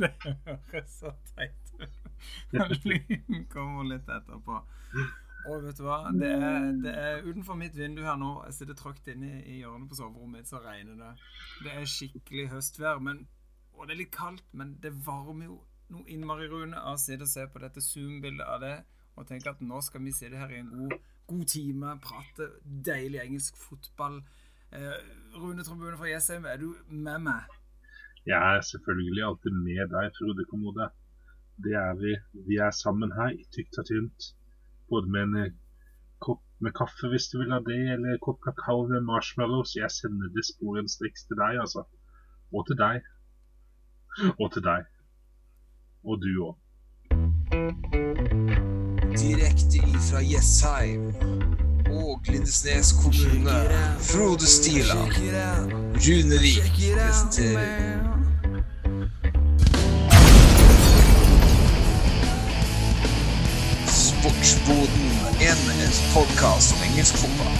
det høres så teit ut. Lyden kommer litt etterpå. Og vet du hva? Det er, det er utenfor mitt vindu her nå. Jeg sitter trygt inne i hjørnet på soverommet mitt, så regner det. Det er skikkelig høstvær. Men, og det er litt kaldt, men det varmer jo noe innmari, Rune, av å sitte og se på dette Zoom-bildet av det og tenke at nå skal vi sitte her i en god, god time, prate deilig engelsk fotball. Eh, Rune Trombune fra Jessheim, er du med meg? Jeg er selvfølgelig alltid med deg, Frode Kommode. Det er vi. Vi er sammen her i tykt og tynt. Både med en eh, kopp med kaffe hvis du vil ha det, eller en kopp kakao med marshmallows. Jeg sender det sporenstreks til deg, altså. Og til deg. Og til deg. Og du òg. Direkte ifra Jessheim og Lindesnes kommune. Frode Stila. Runevik presenterer Sportsboden, en podkast om engelsk fotball.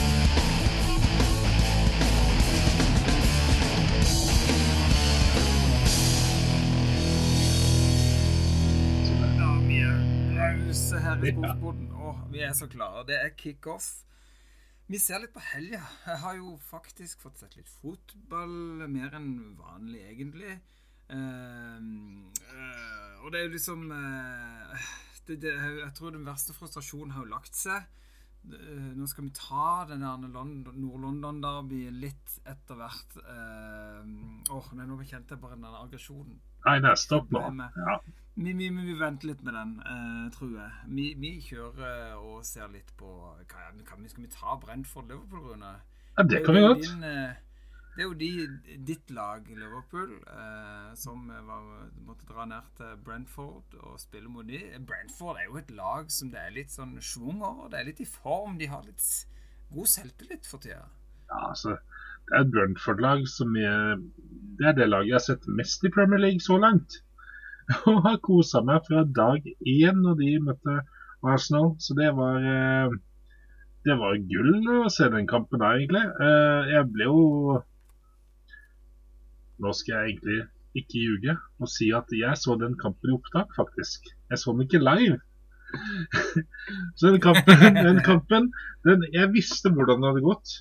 Er her i Sportsboden. og vi er så klare. Det er kickoff. Vi ser litt på helga. Jeg har jo faktisk fått sett litt fotball. Mer enn vanlig, egentlig. Uh, uh, og det er jo liksom uh, det, det, Jeg tror den verste frustrasjonen har jo lagt seg. Eh, Nå skal vi ta den der London- Nord-London-derbyen litt etter hvert. Eh, Åh, nei, nå kjente jeg bare den aggresjonen. Nei, er stopp nå. Ja. Vi, vi, vi venter litt med den, uh, tror jeg. Vi, vi kjører og ser litt på hva, kan vi, Skal vi ta Brentford Liverpool, Rune? ja, det kan vi godt. eh, det er jo de, ditt lag, Liverpool, uh, som var, måtte dra ned til Brentford og spille mot de. Brentford er jo et lag som det er litt sånn schwung over. Det er litt i form. De har litt god selvtillit for tida. Ja, altså, er et Brentford-lag som jeg, Det er det laget jeg har sett mest i Premier League så langt. Og har kosa meg fra dag én når de møtte Arsenal. Så det var eh, Det var gull å se den kampen der, egentlig. Eh, Jeg ble jo Nå skal jeg egentlig ikke ljuge og si at jeg så den kampen i opptak, faktisk. Jeg så den ikke live. Så den kampen, den kampen den, Jeg visste hvordan det hadde gått.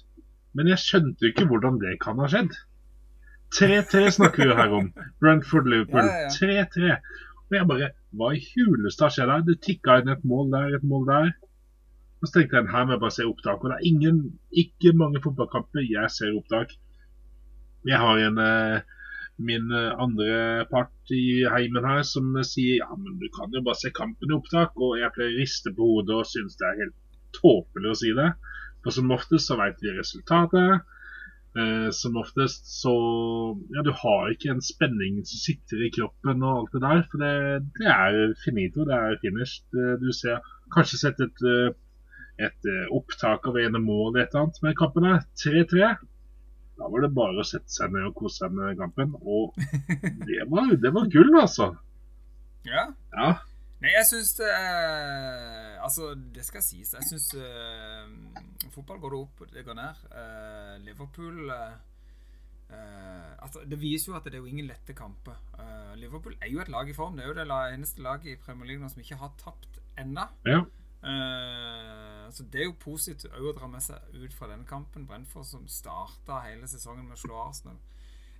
Men jeg skjønte jo ikke hvordan det kan ha skjedd. 3-3 snakker vi her om. Brentford-Liverpool. Ja, ja, 3-3. Og jeg bare Hva i huleste har skjedd her? Det tikka inn et mål der, et mål der. Og så tenkte jeg her må jeg bare se opptak. Og det er ingen, ikke mange fotballkamper jeg ser opptak. Jeg har en eh, min eh, andre part i heimen her som sier ja, men du kan jo bare se kampen i opptak. Og jeg pleier å riste på hodet og synes det er helt tåpelig å si det. For som oftest så vet vi resultatet. Eh, som oftest så Ja, du har ikke en spenning som sitter i kroppen og alt det der. For det, det er finito, det er finished. Eh, Du ser kanskje sett et, eh, et eh, opptak av ene mål eller et eller annet. med kampen her. 3-3. Da var det bare å sette seg ned og kose seg med kampen. Og det var, det var gull, altså. Ja. Ja. Nei, jeg syns det er Altså, det skal sies. Jeg syns fotball går det opp, det går ned. Eh, Liverpool eh, eh, altså, Det viser jo at det er jo ingen lette kamper. Eh, Liverpool er jo et lag i form. Det er jo det eneste laget i Premier League som ikke har tapt ennå. Ja. Eh, så Det er jo positivt å dra med seg ut fra denne kampen. Brentford som starta hele sesongen med å slå Arsenal.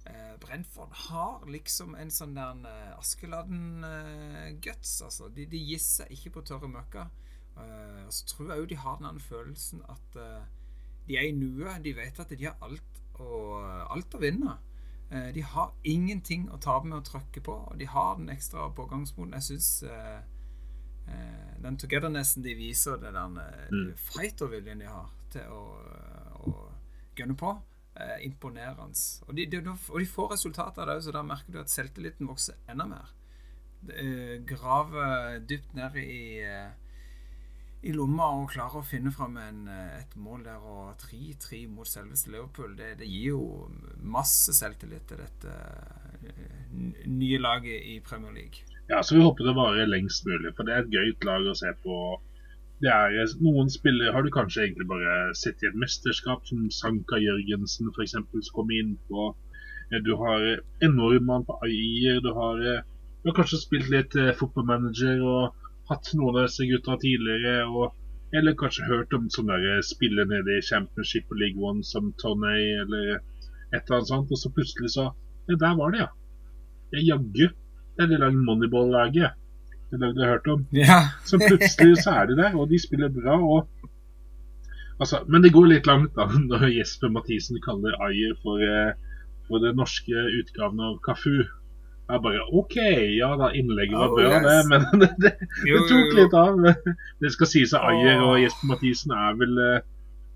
Eh, Brentford har liksom en sånn der eh, Askeladden-guts. altså. De, de gir seg ikke på tørre møkka. Eh, og så tror jeg òg de har den følelsen at eh, de er i nuet. De vet at de har alt og, alt å vinne. Eh, de har ingenting å tape med å trykke på, og de har den ekstra pågangsmoten. Jeg syns eh, eh, den togethernessen de viser, den Mm. fighterviljen de har til å, å gønne på, eh, imponerende. Og de, de, og de får resultater av det òg, så da merker du at selvtilliten vokser enda mer. Grave eh, graver dypt ned i eh, i lomma og klarer å finne fram en, eh, et mål der og 3-3 mot selveste Liverpool, det, det gir jo masse selvtillit til dette nye laget i Premier League. Ja, så vi håper det varer lengst mulig, for det er et gøyt lag å se på. Det er, noen spillere har du kanskje egentlig bare sett i et mesterskap, som Sanka Jørgensen f.eks. som kom inn på. Eh, Du har en nordmann på Ayer, du har eh, har kanskje spilt litt eh, fotballmanager og hatt noen av disse gutta tidligere. og eller kanskje hørt om sånne der spiller nede i Championship og League One som Tony eller et eller annet sånt. Og så plutselig så Ja, der var det, ja. Jaggu. Det er det lagd Moneyball-laget. Det lagde jeg hørt om. Ja. Så plutselig så er de der, og de spiller bra. og altså, Men det går litt langt da når Jesper Mathisen kaller Ayer for, eh, for den norske utgaven av Kafu. Jeg bare OK, ja da, innlegget var Oh, bra, yes. det, men det, det, det tok litt av. Det skal sies at Ayer og Jesper Mathisen er vel eh,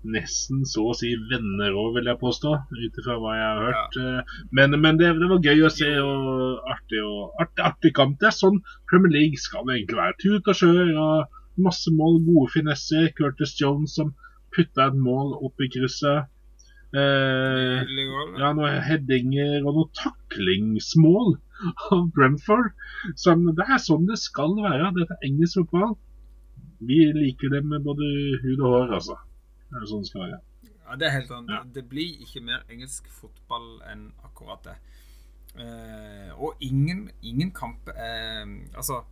nesten så å si venner òg, vil jeg påstå. Ut ifra hva jeg har hørt. Ja. Men, men det, det var gøy å se og artig, og, artig, artig kamp. Det er sånn Premier League skal egentlig være. Tut og kjør og masse mål, gode finesser. Curtis Jones som putta et mål opp i krysset. Eh, ja, noen headinger og noen taklingsmål av Brentford. Så det er sånn det skal være. Dette er engelsk fotball. Vi liker det med både hud og hår, altså. Det er sånn det skal være. Ja, det er helt sånn. Ja. Det blir ikke mer engelsk fotball enn akkurat det. Eh, og ingen, ingen kamp eh, Altså,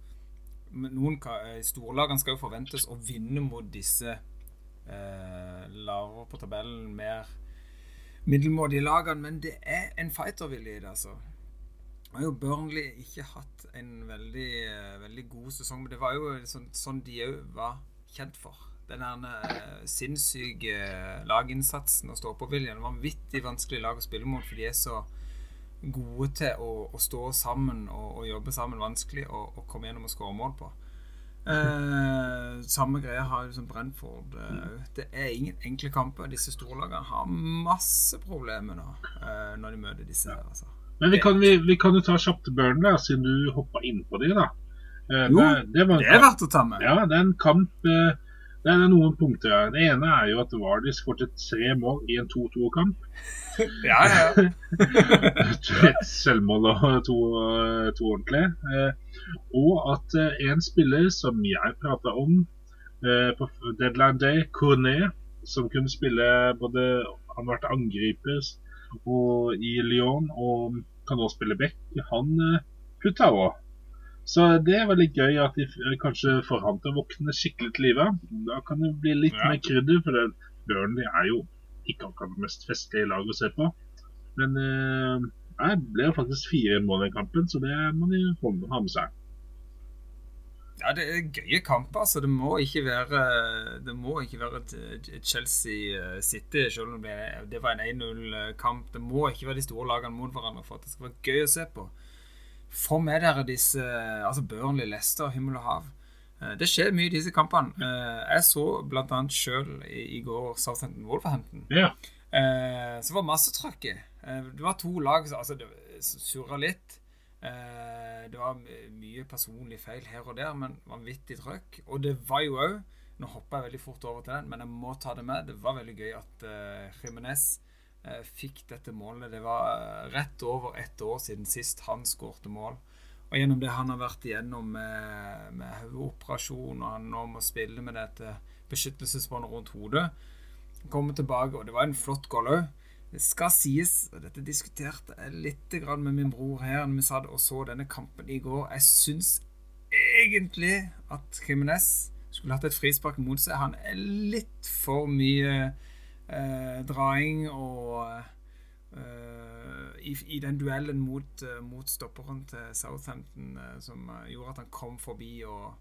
noen eh, storlagene skal jo forventes å vinne mot disse eh, lavere på tabellen, mer middelmådige lagene, men det er en fightervilje i det, altså. Nå har jo Burnley ikke hatt en veldig, eh, veldig god sesong, men det var jo sånn, sånn de òg var kjent for. Den der eh, sinnssyke eh, laginnsatsen og stå-på-viljen. Vanvittig vanskelig lag å spille mot, for de er så gode til å, å stå sammen og, og jobbe sammen vanskelig og, og komme gjennom og skåre mål på. Eh, samme greia har liksom Brentford. eh, det er ingen enkle kamper. Disse storlagene har masse problemer nå eh, når de møter disse her. Altså. Men vi kan, vi, vi kan jo ta kjapt Burnley, siden du hoppa inn på dem. da. Eh, Jo, det, det var Det er verdt å ta med. Ja, det er en kamp eh, Det er noen punkter her. Det ene er jo at Vardy skåret tre mål i en 2-2-kamp. Ja, ja. Et selvmål og to, to ordentlige. Eh, og at eh, en spiller som jeg prata om eh, på deadline day, Cournet, som kunne spille både Han har vært angriper og i Lyon og kan også spille back. Han putta òg. Så det er veldig gøy at de kanskje får han til å våkne skikkelig til live. Da kan det bli litt Ja. mer krydder, for det, Burnley er jo ikke akkurat det mest festlige laget å se på. Men eh, det ble jo faktisk fire mål i kampen, så det må de ha med seg. Ja, det er gøye kamper. altså Det må ikke være Det må ikke være et, Chelsea eh, City, selv om det, det var en 1-0-kamp. Det må ikke være de store lagene mot hverandre for at det skal være gøy å se på. Få med dere disse Altså Burnley, Leicester, himmel og hav. Eh, Det skjer mye i disse kampene. Eh, Jeg så annet sjøl i, går Southampton Wolverhampton. Ja, Så det var masse trøkk i. Eh, det var to lag som altså, surra litt. Eh, det var mye personlig feil her og der, men vanvittig trøkk. Og det var jo òg Nå hoppa jeg veldig fort over til den, men jeg må ta det med. Det var veldig gøy at uh, Jimenez eh, fikk dette målet. Det var eh, rett over ett år siden sist han skårte mål. Og gjennom det han har vært igjennom med, med hodeoperasjon, og han nå må spille med dette beskyttelsesbåndet rundt hodet komme tilbake, og det var en flott goal òg. Det skal sies, og dette diskuterte jeg litt med min bror her når vi satt og så denne kampen i går. Jeg syns egentlig at Kriminess skulle hatt et frispark mot seg. Han er litt for mye eh, draing og eh, i, i den duellen mot, eh, mot stopperen til Southampton eh, som eh, gjorde at han kom forbi og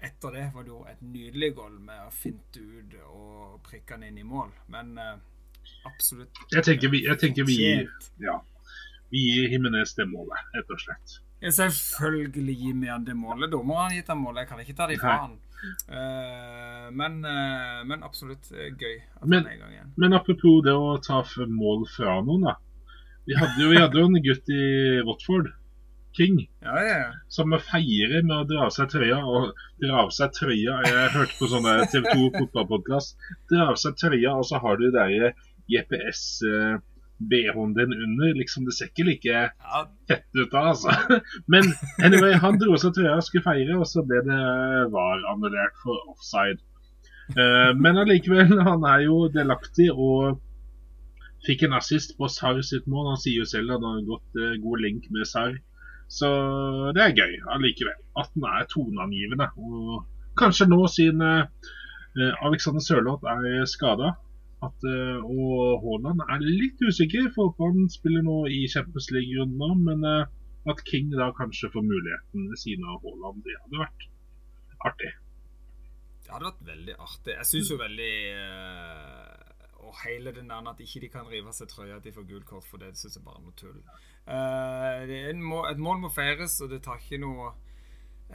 etter det var det jo et nydelig goal med å finte ut og prikke han inn i mål. Men eh, absolutt jeg tenker vi, jeg tenker vi, ja, vi gir Himinez det målet, rett og slett. Ja, selvfølgelig gir vi han det målet. Dommeren har gitt han målet. Jeg kan ikke ta det ifra Nei. han. Eh, men, eh, men absolutt eh, gøy at Men- er i gang igjen. Men apropos det å ta mål fra noen, da. Vi hadde jo, vi hadde jo en gutt i Watford, King, Ja, ja, ja. som feirer med å dra av seg trøya. Og dra av seg trøya Jeg hørte på sånne TV 2 fotballpodkast. Dra av seg trøya, og så har du der GPS-BH-en din under. Liksom, det ser ikke like fett ut da, altså. Men anyway, han dro seg trøya og skulle feire, og så ble det var annullert for offside. Eh, men allikevel, han er jo delaktig og fikk en assist på Sar sitt mål. Han sier jo selv at han har gått eh, god link med Sar. Så det er gøy allikevel. At han er toneangivende. Og kanskje nå, siden eh, Alexander Sørloth er skada, og Haaland er litt usikker, for han spiller nå i Champions League-runden men eh, at King da kanskje får muligheten ved siden av Haaland, det hadde vært artig. Det hadde vært veldig artig. Jeg syns jo veldig uh, Og hele den der at ikke de kan rive av seg trøya at de får gult kort, for det syns jeg bare er noe tull. Et mål må feires, og det tar ikke noe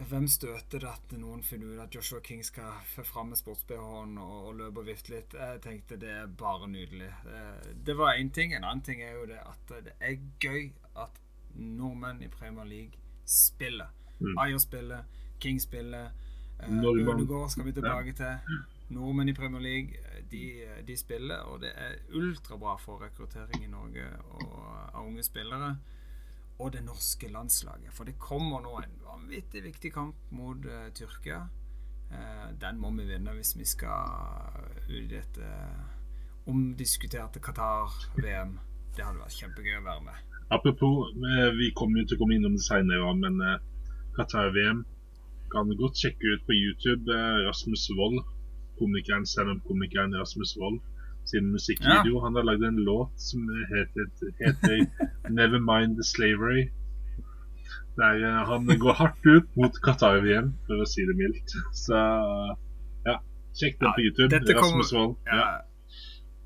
hvem støter det at noen finner ut at Joshua King skal fram med sports-BH-en og, og, løpe og vifte litt? Jeg tenkte det er bare nydelig. Eh, det var én ting. En annen ting er jo det at det er gøy at nordmenn i Premier League spiller. Mm. Ayer spiller, King spiller. Ødegaard skal vi tilbake til. Nordmenn i Premier League de, de spiller, og det er ultrabra for rekruttering i Norge og, av unge spillere og det norske landslaget. For det kommer nå en vanvittig viktig kamp mot uh, Tyrkia. Uh, den må vi vinne hvis vi skal ut i dette omdiskuterte Qatar-VM. Det hadde vært kjempegøy å være med. Apropos, vi kommer jo til å komme innom det senere, men Qatar-VM kan godt sjekke ut på YouTube. Rasmus Wold, komikeren, standup-komikeren Rasmus Wold sin musikkvideo. Ja. Han har lagd en låt som heter, heter 'Never Mind the Slavery'. Der uh, han går hardt ut mot Qatar-VM, for å si det mildt. Så ja, sjekk den på YouTube. Rasmus Wold. Ja.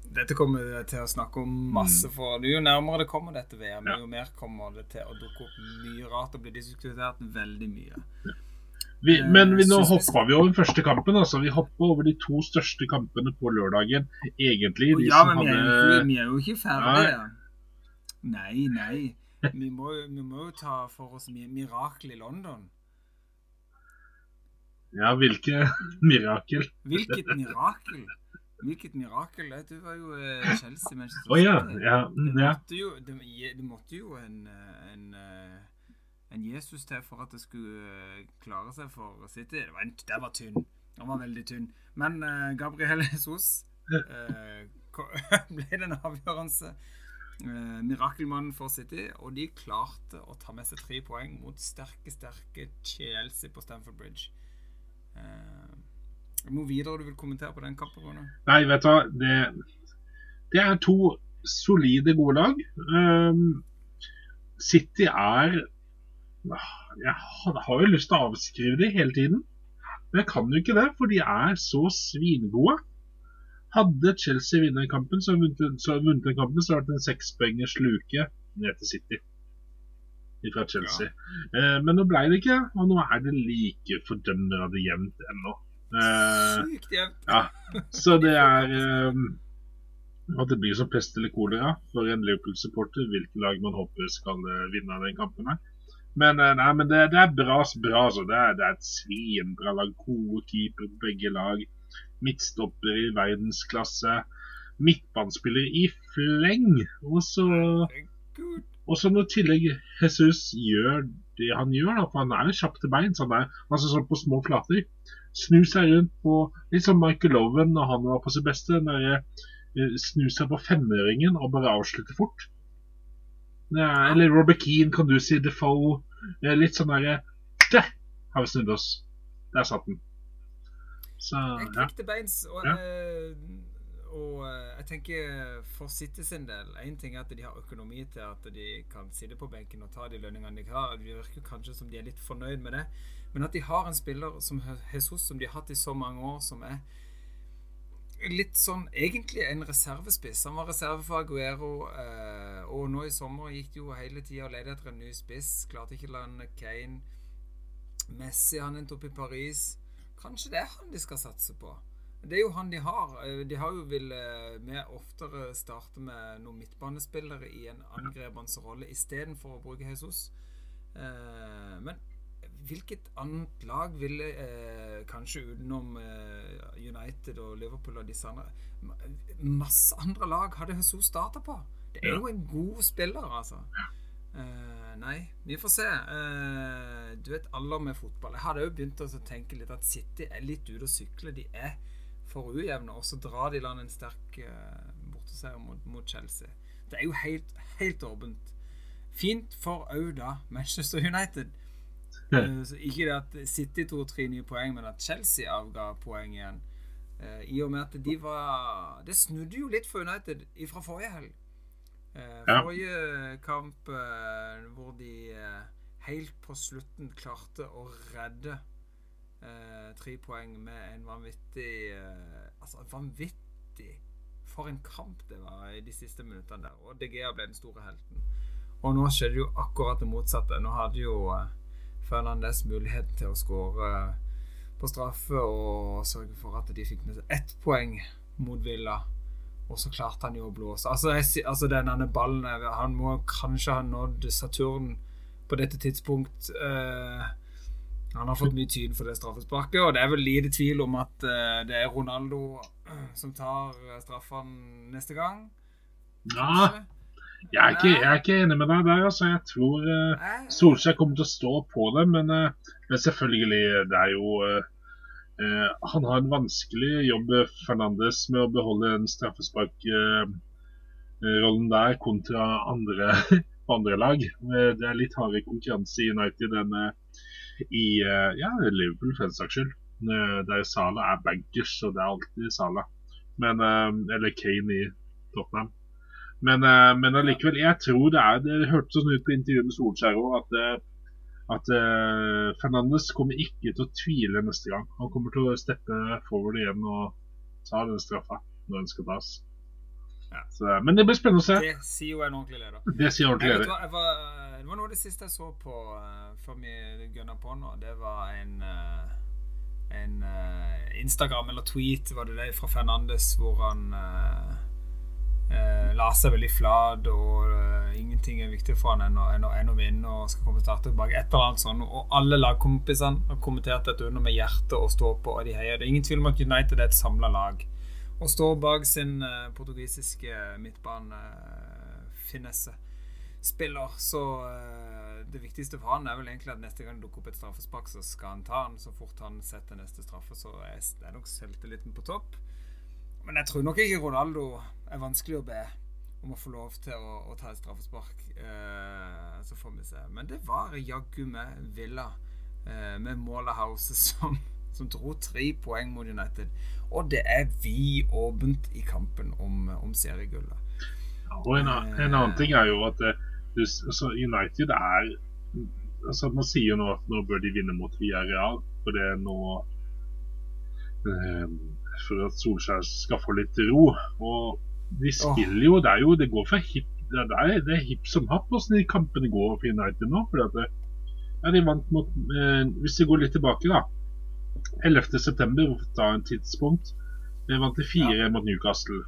Dette kommer vi til å snakke om masse, mm. for jo nærmere det kommer dette VM, jo mer kommer det til å dukke opp mye rart og bli diskutert veldig mye. Ja. Vi, men vi, nå hoppa vi over første kampen. Altså. Vi hoppa over de to største kampene på lørdagen. Egentlig. ja, men vi, hadde... er vi, er jo, ikke ferdige. Nei, nei. Vi må, vi må jo ta for oss mirakel i London. Ja, hvilket mirakel? Hvilket mirakel? Hvilket mirakel? Du var jo eh, Chelsea-Manchester City. Oh, ja, ja, det, måtte jo, det, det måtte jo en, en eh, en Jesus til for at det skulle eh, klare seg for City. Det var, en, det var tynn. Den var veldig tynn. Men uh, Gabriel Jesus uh, ble den avgjørende uh, mirakelmannen for City. Og de klarte å ta med seg tre poeng mot sterke, sterke Chelsea på Stamford Bridge. Uh, noe videre du vil kommentere på den kampen? Rune? Nei, vet du hva. Det, det, er to solide, gode lag. Um, City er jeg har jo lyst til å avskrive de hele tiden. Men jeg kan jo ikke det, for de er så svingode. Hadde Chelsea vunnet kampen, så vunnet, den kampen, så hadde det en sekspoengers luke ned til City fra Chelsea. Ja. Eh, men nå ble det ikke, og nå er det like fordømmende jevnt ennå. Eh, Sykt jevnt. Ja. Så det er eh, at det blir som pest eller kolera for en Liverpool-supporter hvilket lag man håper skal eh, vinne den kampen. her men, eh, nei, men det, det, er bra. bra så det, er, det er et svinbra lag. Gode keeper på begge lag. Midtstopper i verdensklasse. Midtbanespiller i fleng. Og så og så når tillegg Jesus gjør det han gjør, da, for han er jo kjapp til bein, så han er altså sånn på små flater, snur seg rundt på litt som Michael Owen når han var på sitt beste. Når eh, seg på femøringen og bare avslutte fort. Eller Robert Keane, kan du si. Defoe. Litt sånn derre Der har vi snudd oss. Der satt den. Så, jeg klikket beins, og, ja. Eh, og, eh, jeg tenker for City sin del Én ting er at de har økonomi til at de kan sitte på benken og ta de lønningene de har. Det virker kanskje som de er litt fornøyd med det. Men at de har en spiller som Jesus, som de har hatt i så mange år, som er litt sånn egentlig en reservespiss. Han var reserve for Aguero, eh, og nå i sommer gikk det jo hele tida og lette etter en ny spiss. Klarte ikke å lande Kane. Messi han endte opp i Paris. Kanskje det er han de skal satse på. Det er jo han de har. Eh, de har jo vil eh, mer oftere starte med noen midtbanespillere i en angrepende rolle istedenfor å bruke Jesus. Eh, men hvilket annet lag ville eh, kanskje utenom eh, United og Liverpool og disse andre Masse andre lag hadde Jesus starta på. Det er jo en god spiller, altså. Eh, nei, vi får se. Eh, du vet alder med fotball. Jeg hadde jo begynt å tenke litt at City er litt ute å sykle. De er for ujevne, og så drar de land en sterk eh, borteseier mot, mot Chelsea. Det er jo helt, helt åpent Fint for òg da Manchester United. Eh, ikke det at City tok tre nye poeng, men at Chelsea avga poeng igjen. Eh, I og med at de var Det snudde jo litt for United fra forrige helg. Eh, Forrige kamp hvor de helt på slutten klarte å redde eh, tre poeng med en vanvittig eh, Altså vanvittig For en kamp det var i de siste minuttene der. Og De Gea ble den store helten. Og nå skjedde jo akkurat det motsatte. Nå hadde jo eh, Fernandes mulighet til å skåre eh, på straffe og sørge for at de fikk med seg ett poeng mot Villa. Og så klarte han jo å blåse. Altså, jeg, altså denne ballen Han må kanskje ha nådd Saturn på dette tidspunkt. Eh, han har fått mye tyn for det straffesparket, og det er vel lite tvil om at eh, det er Ronaldo eh, som tar eh, straffene neste gang. Ja, kanskje. Jeg er, ikke, jeg er ikke enig med deg der. altså. Jeg tror Eh, Solskjær kommer til å stå på det, men, uh, men selvfølgelig, det er jo uh, Han har en vanskelig jobb, Fernandes, med å beholde den straffesparkrollen der kontra andre, andre lag. Det er litt hardere konkurranse i United enn i ja, Liverpool, for den saks skyld. Der Salah er bankers, og det er alltid Salah. Men, eller Kane i Tottenham. Men, eh, men allikevel, jeg tror det er Det hørtes sånn ut på intervjuet med Solskjær òg at, eh, at uh, Fernandes kommer ikke til å tvile neste gang. Han kommer til å steppe forward igjen og ta den straffa når den skal tas. Ja. Så, men det blir spennende å se. det sier jo en ordentlig leder. Det sier ordentlig leder. hva, var, det var noe av det siste jeg så på uh, før vi gunna på nå. Det var en, uh, en uh, Instagram eller tweet var det det fra Fernandes hvor han eh, eh, la seg veldig flat, og uh, ingenting er viktig for han enn å, enn å, vinne og skal komme starte tilbake. Et eller annet sånt. Og alle lagkompisene har kommentert dette under med hjerte og stå på, og de heier. Det er ingen tvil om at United er et samla lag. Og står bak sin uh, portugisiske midtbanefinesse spiller, så eh, det viktigste for han er vel egentlig at neste gang det dukker opp et straffespark, så skal han ta den. Så fort han setter neste straffe, så er nok selvtilliten på topp. Men jeg tror nok ikke Ronaldo er vanskelig å be om å få lov til å, å ta et straffespark. Eh, så får vi se. Men det var jaggu meg Villa eh, med målet House som, som dro tre poeng mot United. Og det er vidåpent i kampen om, om seriegullet. Og en, en annen ting er jo at eh, du, altså United er altså Man sier jo nå at nå bør de vinne mot Villarreal, for det er nå eh, For at Solskjær skal få litt ro. Og de spiller jo Det er jo Det går for hipp det er, det er hipp som happ åssen de kampene går for United nå. Fordi at det, ja, de vant mot eh, Hvis vi går litt tilbake, da. 11.9. ta en tidspunkt. De vant til 4 mot Newcastle.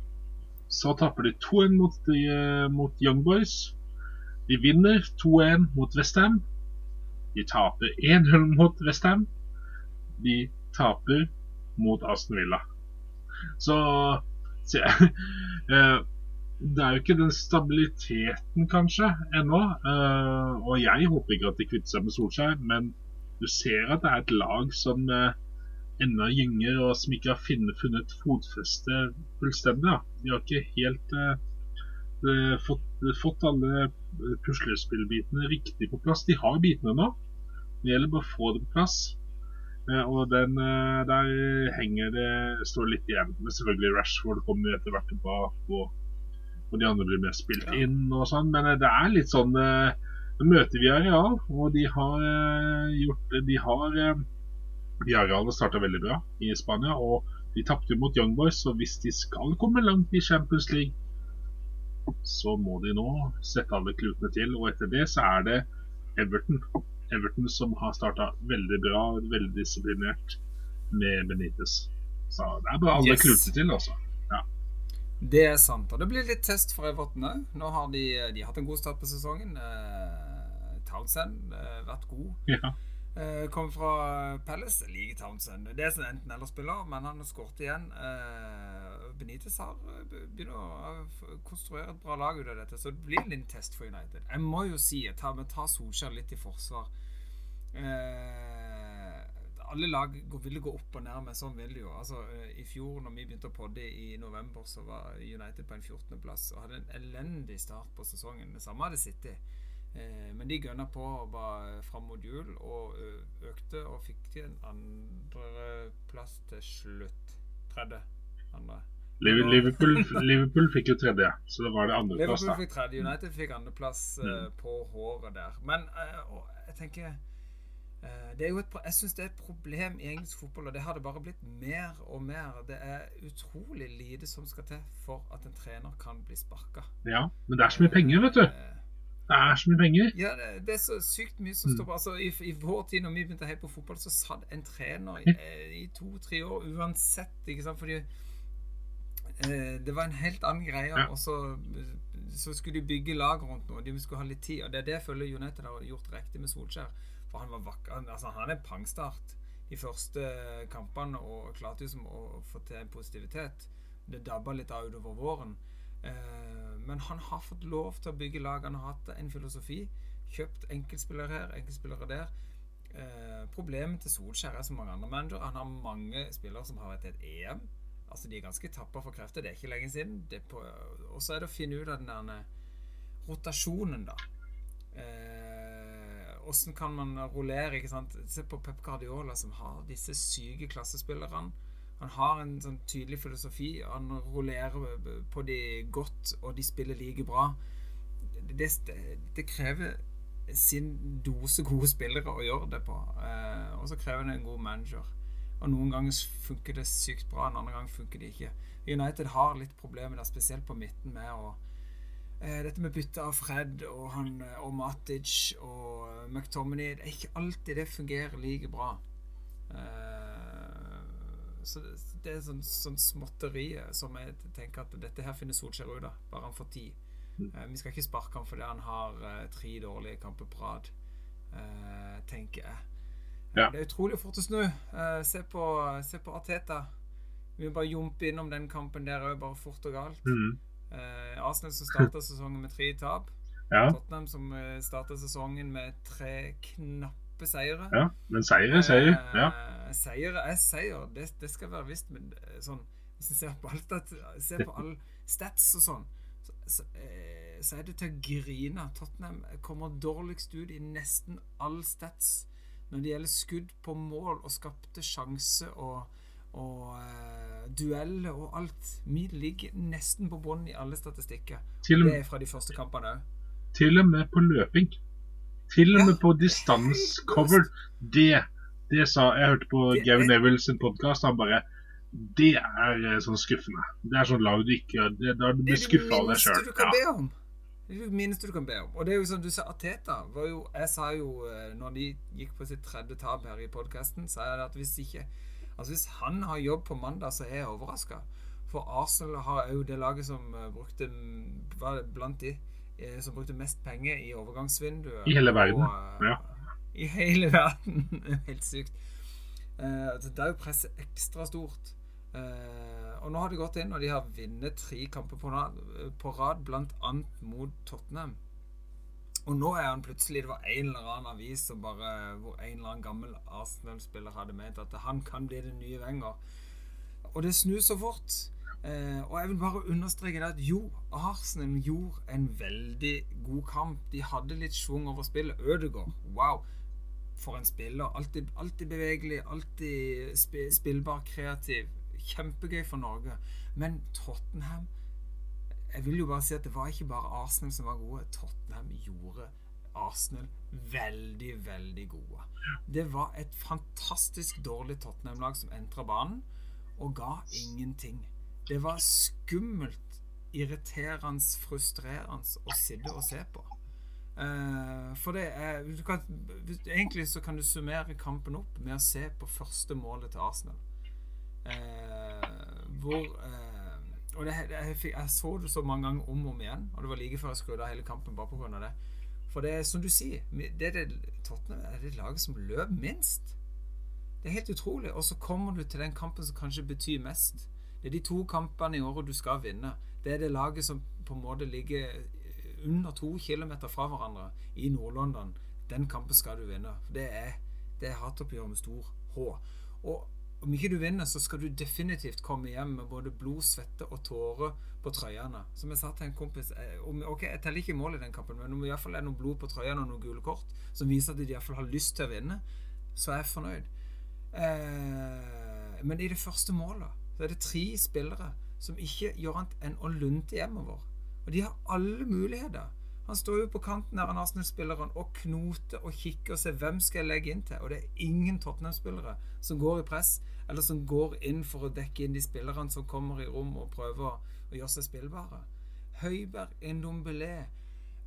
Så taper de 2-1 mot, de, eh, mot Young Boys. De vinner 2-1 mot Westham. De taper 1-0 mot Westham. De taper mot Aston Villa. Så, så eh, Det er jo ikke den stabiliteten, kanskje, ennå. Eh, og jeg håper ikke at de kvitter seg med Solskjær, men du ser at det er et lag som eh, ennå gynger, og som ikke har funnet, fotfeste fullstendig. Da. De har ikke helt eh, fått, fått alle puslespillbitene riktig på plass. De har bitene nå. Det gjelder bare å få det på plass. Eh, og den, eh, der henger det står litt igjen. Men selvfølgelig Rashford kommer etter hvert tilbake, og, og de andre blir mer spilt Ja. inn og sånn. Men eh, det er litt sånn Nå møter vi Areal, og de har gjort De har de Villarreal starta veldig bra i Spania, og de tapte mot Young Boys. Så hvis de skal komme langt i Champions League, så må de nå sette alle klutene til. Og etter det så er det Everton. Everton som har starta veldig bra og veldig disiplinert med Benitez. Så det er bare alle Yes. klutene til, altså. Det er sant. Og det blir litt test for Everton òg. Nå har de, de har hatt en god start på sesongen. Eh, Townsend har vært god. Ja. Eh, kom fra Palace. Jeg liker Townsend. Det er som enten-eller-spiller, men han har skåret igjen. Uh, Benitez har begynner å eh, konstruere et bra lag ut av dette, så det blir en liten test for United. Jeg må jo si, at men tar Solskjær litt i forsvar. Uh, alle lag ville gå opp og ned, men sånn vil det jo. Altså, eh, I fjor, når vi begynte å podde i november, så var United på en 14.-plass og hadde en elendig start på sesongen. Det samme hadde City. Eh, men de gønna på bare fram mot jul og økte og fikk til en andreplass til slutt. Tredje. Andre. Liverpool, Liverpool fikk jo tredje, så det var det andreplass, Liverpool fikk tredje, United fikk andreplass mm. på håret der. Men eh, jeg tenker eh, det er jo et, Jeg syns det er et problem i engelsk fotball, og det har det bare blitt mer og mer. Det er utrolig lite som skal til for at en trener kan bli sparka. Ja, men det er så mye penger, vet du. Det er så mye penger. Ja, det, det er så sykt mye som Mm. står på. Altså, i, I vår tid, når vi begynte å heie på fotball, så satt en trener i, eh, i to-tre år uansett. ikke sant? Fordi eh, det var en helt annen greie. Ja. Og så, så skulle de bygge lag rundt noe. De skulle ha litt tid. Og det er det jeg føler United har gjort riktig med Solskjær. For han var vakker. Altså, han er pangstart de første kampene og klarte liksom å få til en positivitet. Det dabba litt av utover våren. Eh, men han har fått lov til å bygge lag. Han har hatt en filosofi. Kjøpt enkeltspillere her, enkeltspillere der. Eh, problemet til Solskjær er som mange andre managere. Han har mange spillere som har vært i et EM. Altså De er ganske tappa for krefter. Det er ikke lenge siden. Og så er det å finne ut av den der rotasjonen, da. Eh, kan man rullere? ikke sant? Se på Pep Guardiola, som har disse syke klassespillerne. Han har en sånn tydelig filosofi. Han rullerer på de godt, og de spiller like bra. Det, det, krever sin dose gode spillere å gjøre det på. Eh, og så krever det en god manager. Og noen ganger funker det sykt bra, en annen gang funker det ikke. United har litt problemer der, spesielt på midten, med å eh, Dette med bytte av Fred og, han, eh, og Matic og eh, McTominay Det er ikke alltid det fungerer like bra. Så det, er sånn, sånn småtteri som jeg tenker at dette her finner Solskjær ut av, bare han får tid. Eh, vi skal ikke sparke ham fordi han har eh, tre dårlige kamper på rad, eh, tenker jeg. Ja. Det er utrolig fort å snu. Eh, se, på, se på Arteta. Vi må bare jumpe innom den kampen der òg, bare fort og galt. Mm. Eh, Arsenal som starta sesongen med tre tap. Ja, Tottenham som starta sesongen med tre knappe seire. ja. Men seier er seier. Ja. Eh, seier er seier, det, det skal være visst. Men eh, sånn, hvis en ser på alt at, ser på all stats og sånn, så, så, eh, så er det til å grine. Tottenham kommer dårligst ut i nesten all stats når det gjelder skudd på mål og skapte sjanse og, og eh, dueller og alt. Vi ligger nesten på bunnen i alle statistikker. Til, Det er fra de første kampene òg. til og med på løping. Og Ja, på distanscover. Det, det sa Jeg hørte på Det Gavin Neville sin podkast. Han bare Det er eh, sånn skuffende. Det er sånn lag du ikke det, Da du blir skuffa av deg sjøl. Ja. Det er det minste du kan be om. Og det er jo sånn du sa, Ateta var jo Jeg sa jo eh, når de gikk på sitt tredje tap her i podkasten, sa jeg at hvis ikke Altså hvis han har jobb på mandag, så er jeg overraska. For Arsenal har òg det laget som eh, brukte Var blant de som brukte mest penger i overgangsvinduet. I hele verden, Og, eh, ja. I hele verden. Helt sykt. Uh, så det er jo presset ekstra stort. Uh, og nå har de gått inn, og de har vunnet tre kamper på rad, på rad bl.a. mot Tottenham. Og nå er han plutselig Det var en eller annen avis som bare, hvor en eller annen gammel Arsenal-spiller hadde ment at han kan bli den nye Wenger. Og det snur så fort. Eh, og jeg vil bare understreke det at jo, Arsenal gjorde en veldig god kamp. De hadde litt schwung over spillet. Ødegaard, wow. For en spiller. Alltid, alltid bevegelig, alltid spi spillbar, kreativ. Kjempegøy for Norge. Men Tottenham Jeg vil jo bare si at det var ikke bare Arsenal som var gode. Tottenham gjorde Arsenal veldig, veldig gode. Det var et fantastisk dårlig Tottenham-lag som entra banen og ga ingenting. Det var skummelt, irriterende, frustrerende å sitte og se på. Uh, for det er kan, Egentlig så kan du summere kampen opp med å se på første målet til Arsenal. Uh, hvor uh, Og det, jeg, fikk- jeg så det så mange ganger om og om igjen, og det var like før jeg skrudde av hele kampen bare pga. det. For det er som du sier, det er det, Tottenham er det laget som løp minst. Det er helt utrolig. Og så kommer du til den kampen som kanskje betyr mest. Det er de to kampene i året du skal vinne. Det er det laget som på en måte ligger under to kilometer fra hverandre i Nord-London. Den kampen skal du vinne. Det er, det er hatoppgjør med stor H. Og om ikke du vinner, så skal du definitivt komme hjem med både blod, svette og tårer på trøyene. Som jeg sa til en kompis eh, Ok, jeg teller ikke mål i den kampen, men om det iallfall er noe blod på trøyene og noen gule kort som viser at de iallfall har lyst til å vinne, så er jeg fornøyd. Eh, men i det første målet så er det tre spillere som ikke gjør annet enn å lunte hjemover. Og de har alle muligheter. Han står jo på kanten her, Arsenal-spilleren, og knoter og kikker og ser hvem skal jeg legge inn til. Og det er ingen Tottenham-spillere som går i press, eller som går inn for å dekke inn de spillerne som kommer i rom og prøver å, gjøre seg spillbare. Høiberg, Ndombele,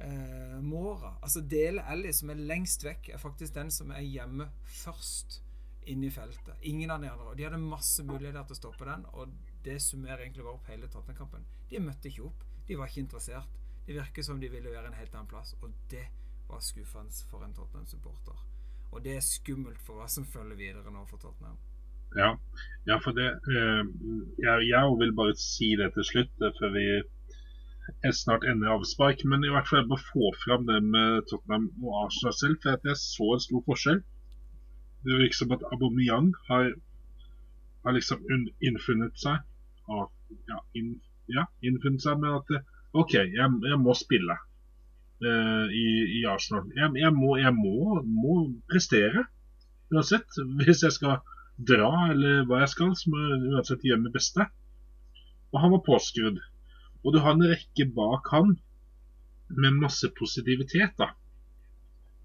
eh, Mora Altså Dele Ellie, som er lengst vekk, er faktisk den som er hjemme først inne i feltet. Ingen av de andre. Og de hadde masse muligheter til å stoppe den, og det summerer egentlig bare opp hele Tottenham-kampen. De møtte ikke opp. De var ikke interessert. Det virker som de ville være en helt annen plass, og det var skuffende for en Tottenham-supporter. Og det er skummelt for hva som følger videre nå for Tottenham. Ja, ja for det eh, jeg, jeg, vil bare si det til slutt, eh, før vi er snart ender avspark. Men i hvert fall jeg må få fram det med Tottenham og Arsenal selv, for jeg så en stor forskjell. Det virker som at Aubameyang har, har liksom innfunnet seg. Og, ja, inn, ja, innfunnet seg med at OK, jeg, jeg må spille uh, i, i, Arsenal. Jeg, jeg, må, jeg må, må, prestere. Uansett. Hvis jeg skal dra eller hva jeg skal, så må jeg uansett gjøre mitt beste. Og han var påskrudd. Og du har en rekke bak han med masse positivitet, da.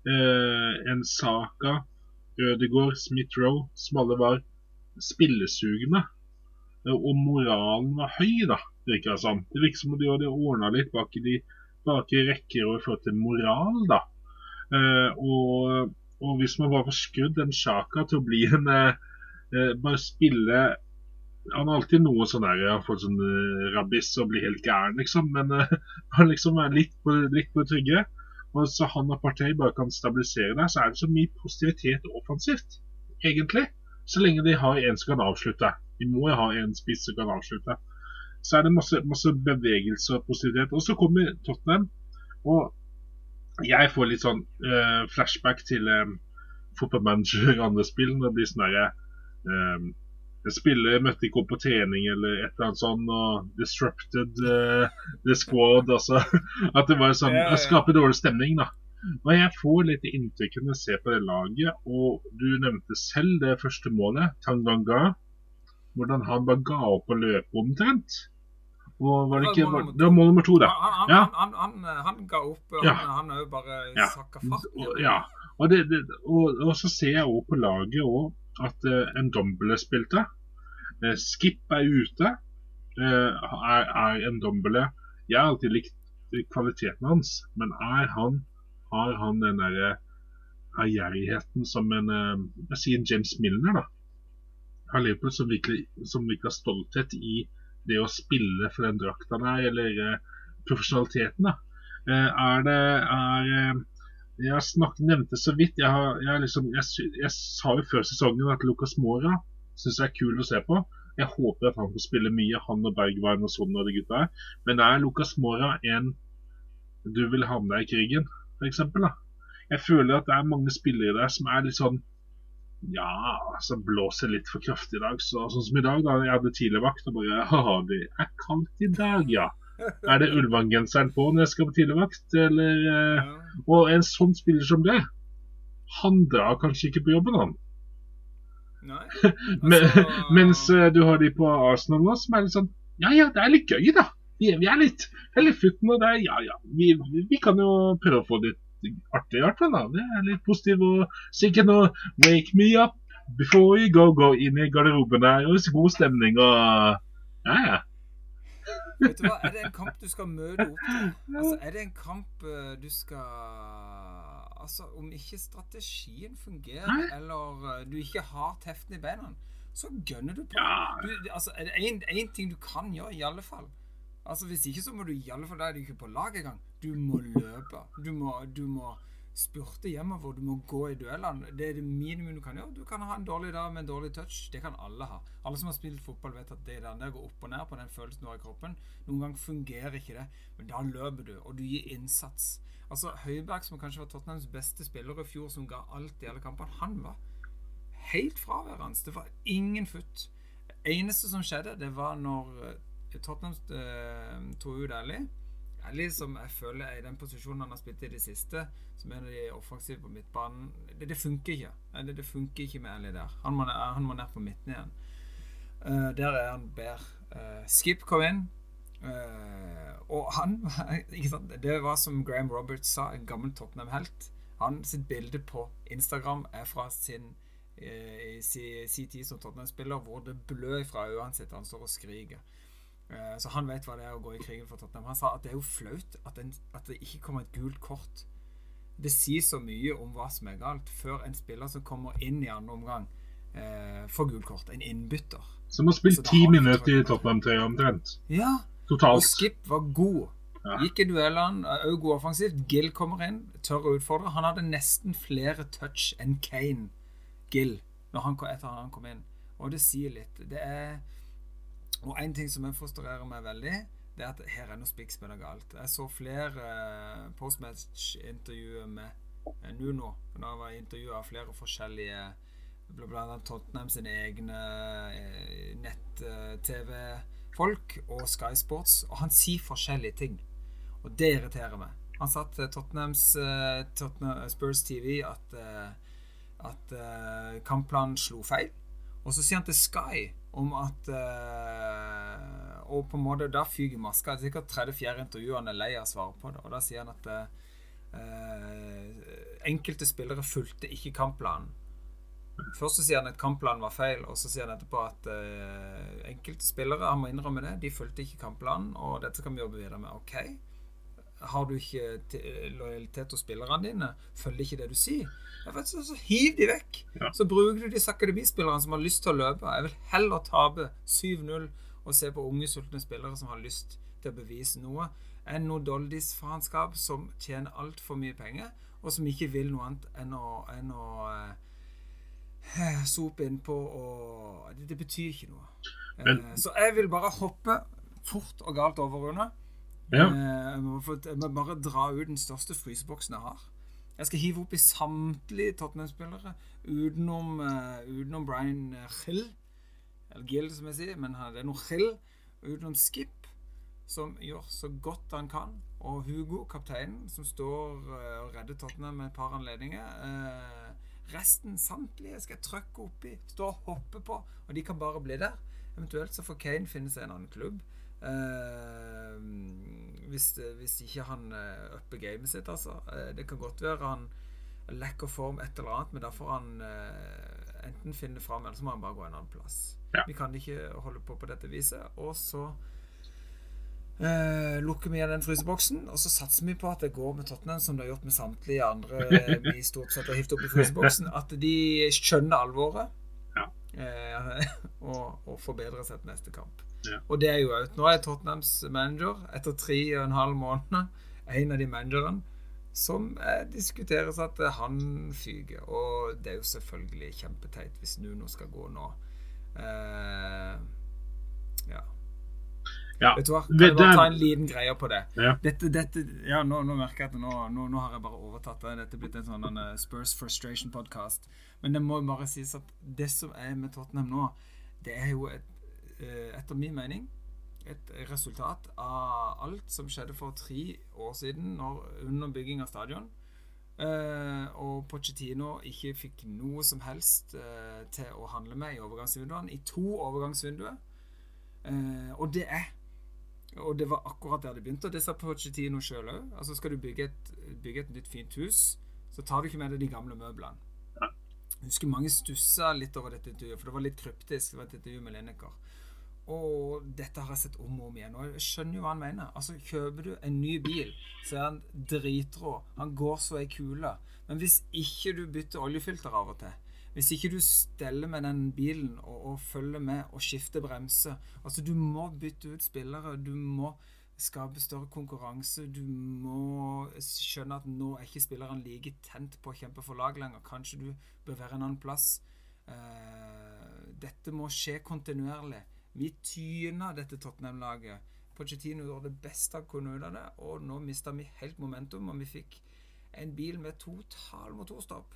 Uh, en Saka, Ødegaard, Smith-Roe, som alle var spillesugne. Uh, og moralen var høy, da virker det som. Det virker som om de hadde ordna litt bak i de bakre rekker og i forhold til moral, da. Uh, og, og, hvis man bare får skrudd en Sjaka til å bli en Bare spille Han har alltid noe sånn der Han får sånn rabbis og blir helt gæren, liksom. Men han liksom er litt på, litt på trygge. Og så han og partiet bare kan stabilisere der, så er det så mye positivitet offensivt, egentlig. Så lenge de har en som kan avslutte. De må jo ha en spiss som kan avslutte så er det masse, masse bevegelse og positivitet. Og så kommer Tottenham, og jeg får litt sånn uh, flashback til um, fotballmanager og andre spill. Når det blir sånn herre um, Spillere møtte ikke opp på trening eller et eller annet sånt, og disrupted uh, the squad. Altså, at det var sånn ja, ja. Skaper dårlig stemning, da. Og jeg får litt inntrykk når jeg ser på det laget, og du nevnte selv det første målet, Tanganga hvordan han bare ga opp å løpe omtrent. Og var det ikke Det var mål nummer to, da. Han, ja. han, han, han, ga opp. Ja. Han òg bare ja. sakka farten. Ja. Og, det, det, og, og, så ser jeg òg på laget også at uh, en Domble spilte. Uh, Skip er ute. Uh, er, er en Dombele Jeg har alltid likt kvaliteten hans, men er han har han den derre ærgjerrigheten som en Jeg sier James Milner, da har Liverpool som virkelig, som virkelig har stolthet i det å spille for den drakta der, eller profesjonaliteten. da. Er det er, Jeg snakket, nevnte så vidt Jeg, har, jeg, liksom, jeg, jeg sa jo før sesongen at Lucas Mora syns jeg er kul å se på. Jeg håper at han får spille mye, han og Bergwijn og sånn og de gutta her. Men er Lucas Mora en du vil ha med deg i krigen, f.eks.? Jeg føler at det er mange spillere der som er litt sånn ja, som blåser litt for kraftig i dag. Så, sånn som i dag, da jeg hadde tidligvakt og bare Haha, det er kaldt i dag, ja. Er det Ulvang-genseren på når jeg skal på tidligvakt, eller ja. Og en sånn spiller som det, han drar kanskje ikke på jobben, han. Nei. Altså... Mens uh, du har de på Arsenal nå, som er litt sånn Ja ja, det er litt gøy, da. Vi, vi er litt, Eller futten, og det er Ja ja, vi, vi, kan jo prøve å få litt artig, i hvert fall. da. Det er litt positivt. Og sikkert noe 'wake me up before you go', gå inn i garderoben der. Og så god stemning og Ja, ja. Vet du hva, Er det en kamp du skal møte opp til? Altså, Er det en kamp uh, du skal Altså, Om ikke strategien fungerer, Nei? eller uh, du ikke har teften i beina, så gønner du på. Ja. Du, altså, er det én ting du kan gjøre, i alle fall Altså Hvis ikke så må du i alle fall Da er du ikke på lag engang. Du må løpe. Du må, du må spurte hjemover. Du må gå i duellene. Det er det minimum du kan gjøre. Du kan ha en dårlig dag med en dårlig touch. Det kan alle ha. Alle som har spilt fotball, vet at det der går opp og ned på den følelsen du har i kroppen. Noen ganger fungerer ikke det, men da løper du, og du gir innsats. Altså Høiberg, som kanskje var Tottenhams beste spiller i fjor, som ga alt i alle kampene, han var helt fraværende. Det var ingen futt. Det eneste som skjedde, det var når eh, Tottenham eh, tok ut Ali. Ali som jeg føler er i den posisjonen han har spilt i det siste, som er en av de offensive på midtbanen. Det, det funker ikke. Det, det funker ikke med Ali der. Han må, han må ned på midten igjen. Uh, der er han bedre. Uh, Skip kom inn. Eh, og han sant? Det var som Graham Roberts sa, en gammel Tottenham-helt. Han sitt bilde på Instagram er fra sin eh, i si, si tid som Tottenham-spiller, hvor det blør fra øynene sitt. Han står og skriker. Eh, Så han vet hva det er å gå i krigen for Tottenham. Han sa at det er jo flaut at, en, at det ikke kommer et gult kort. Det sier så mye om hva som er galt, før en spiller som kommer inn i andre omgang, eh, får gult kort. En innbytter. Som har spilt ti minutter i Tottenham-trøya omtrent. Ja, og Totalt. Skip var god. Ja. Gikk i duellene, òg god offensivt. Gill kommer inn, tør å utfordre. Han hadde nesten flere touch enn Kane, Gill, når han, etter han kom inn. Og det sier litt. Det er Og en ting som jeg frustrerer meg veldig, det er at her er noe spikkspiller galt. Jeg så flere eh, postmatch-intervjuer med eh, Nuno. Da var intervjua av flere forskjellige blant annet Tottenham sine egne eh, nett-TV-folk og Sky Sports, og han sier forskjellige ting. Og det irriterer meg. Han sa til Tottenhams eh, Tottenham, Spurs TV at, eh, at eh, kampplanen slo feil. Og så sier han til Sky om at eh, Og på en måte da fyker maska. Det er sikkert tredje-fjerde intervju han er lei av å svare på det. Og da sier han at eh, enkelte spillere fulgte ikke kampplanen. Først så sier han at kampplanen var feil, og så sier han etterpå at uh, enkelte spillere han må innrømme det, de fulgte ikke kampplanen, og dette kan vi jobbe videre med. Ok, har du ikke lojalitet hos spillerne dine, følger ikke det du sier, vet så, så hiv de vekk. Ja. Så bruker du de akademispillerne som har lyst til å løpe. Jeg vil heller tape 7-0 og se på unge, sultne spillere som har lyst til å bevise noe, enn noe doldis-faenskap som tjener altfor mye penger, og som ikke vil noe annet enn å, enn å eh, sope innpå og det, det betyr ikke noe. Men- eh, så jeg vil bare hoppe fort og galt over under. Ja. Eh, jeg, må, jeg må bare dra ut den største fryseboksen jeg har. Jeg skal hive opp i samtlige Tottenham-spillere utenom, uh, utenom Brian Hill. Eller Gill, som jeg sier, men det er noe Hill. Utenom Skip, som gjør så godt han kan. Og Hugo, kapteinen, som står uh, og redder Tottenham med et par anledninger. Eh, resten, samtlige, skal jeg trykke oppi, stå og hoppe på, og de kan bare bli der. Eventuelt så får Kane finne seg en annen klubb. Eh, hvis, hvis ikke han uh, upper gamet sitt, altså. Eh, det kan godt være han lekker form et eller annet, men da får han eh, enten finne fram, eller så må han bare gå en annen plass. Ja. Vi kan ikke holde på på dette viset. Og så eh, lukker vi igjen den fryseboksen, og så satser vi på at det går med Tottenham, som det har gjort med samtlige andre vi stort sett har hivd opp i fryseboksen. At de skjønner alvoret Ja. uh, og, og forbedrer seg til neste kamp. Ja. Og det er jo out. Nå er Tottenhams manager, etter tre og en halv måned, en av de managerne som eh, diskuteres at han fyker. Og det er jo selvfølgelig kjempeteit hvis Nuno skal gå nå. Uh, ja. Ja. Vet du hva? Kan jeg bare ta en liten greie på det? Ja. Dette, dette, ja, nå, nå merker jeg at nå, nå, nå har jeg bare overtatt det. Dette er blitt en sånn eh, Spurs Frustration podcast. Men det må bare sies at det som er med Tottenham nå, det er jo et, eh, etter min mening et resultat av alt som skjedde for tre år siden når, under bygging av stadion. Uh, og Pochettino ikke fikk noe som helst uh, til å handle med i overgangsvinduene. I to overgangsvinduer. Uh, og det er og det var akkurat der det begynte, og det sa Pochettino sjøl òg. Altså, skal du bygge et, bygge et nytt, fint hus, så tar du ikke med deg de gamle møblene. Jeg husker mange stussa litt over dette intervjuet, for det var litt kryptisk. Det var et intervju med Lineker. Og dette har jeg sett om og om igjen. Og jeg skjønner jo hva han mener. Altså, Kjøper du en ny bil, så er han dritrå. Han går så ei kule. Men hvis ikke du bytter oljefilter av og til, hvis ikke du steller med den bilen og, og følger med og skifter bremser Altså, du må bytte ut spillere. Du må skape større konkurranse. Du må skjønne at nå er ikke spillerne like tent på å kjempe for lag lenger. Kanskje du bør være en annen plass. Eh, dette må skje kontinuerlig. Vi tyna dette Tottenham-laget. Pochettino gjorde det beste av det, og nå mista vi helt momentum, og vi fikk en bil med total motorstopp.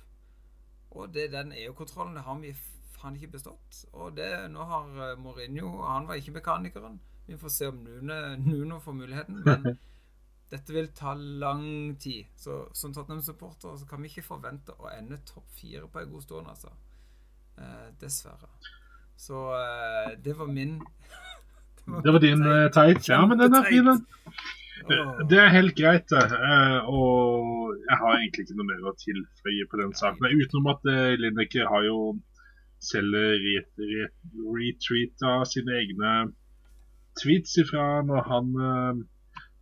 Og det, den EU-kontrollen det har vi faen ikke bestått. Og det, nå har eh, Mourinho Han var ikke mekanikeren. Vi får se om Nuno, Nuno får muligheten. Men dette vil ta lang tid. Så som Tottenham-supporter så kan vi ikke forvente å ende topp fire på en god stund, altså. Eh, dessverre. Så eh, det var min Det var din eh, teit. Ja, men den er fin, den. Det er helt greit, det. Eh, og jeg har egentlig ikke noe mer å tilføye på den saken. Utenom at eh, Lineker har jo selv re- re- retweeta sine egne tweets ifra når han Porcetino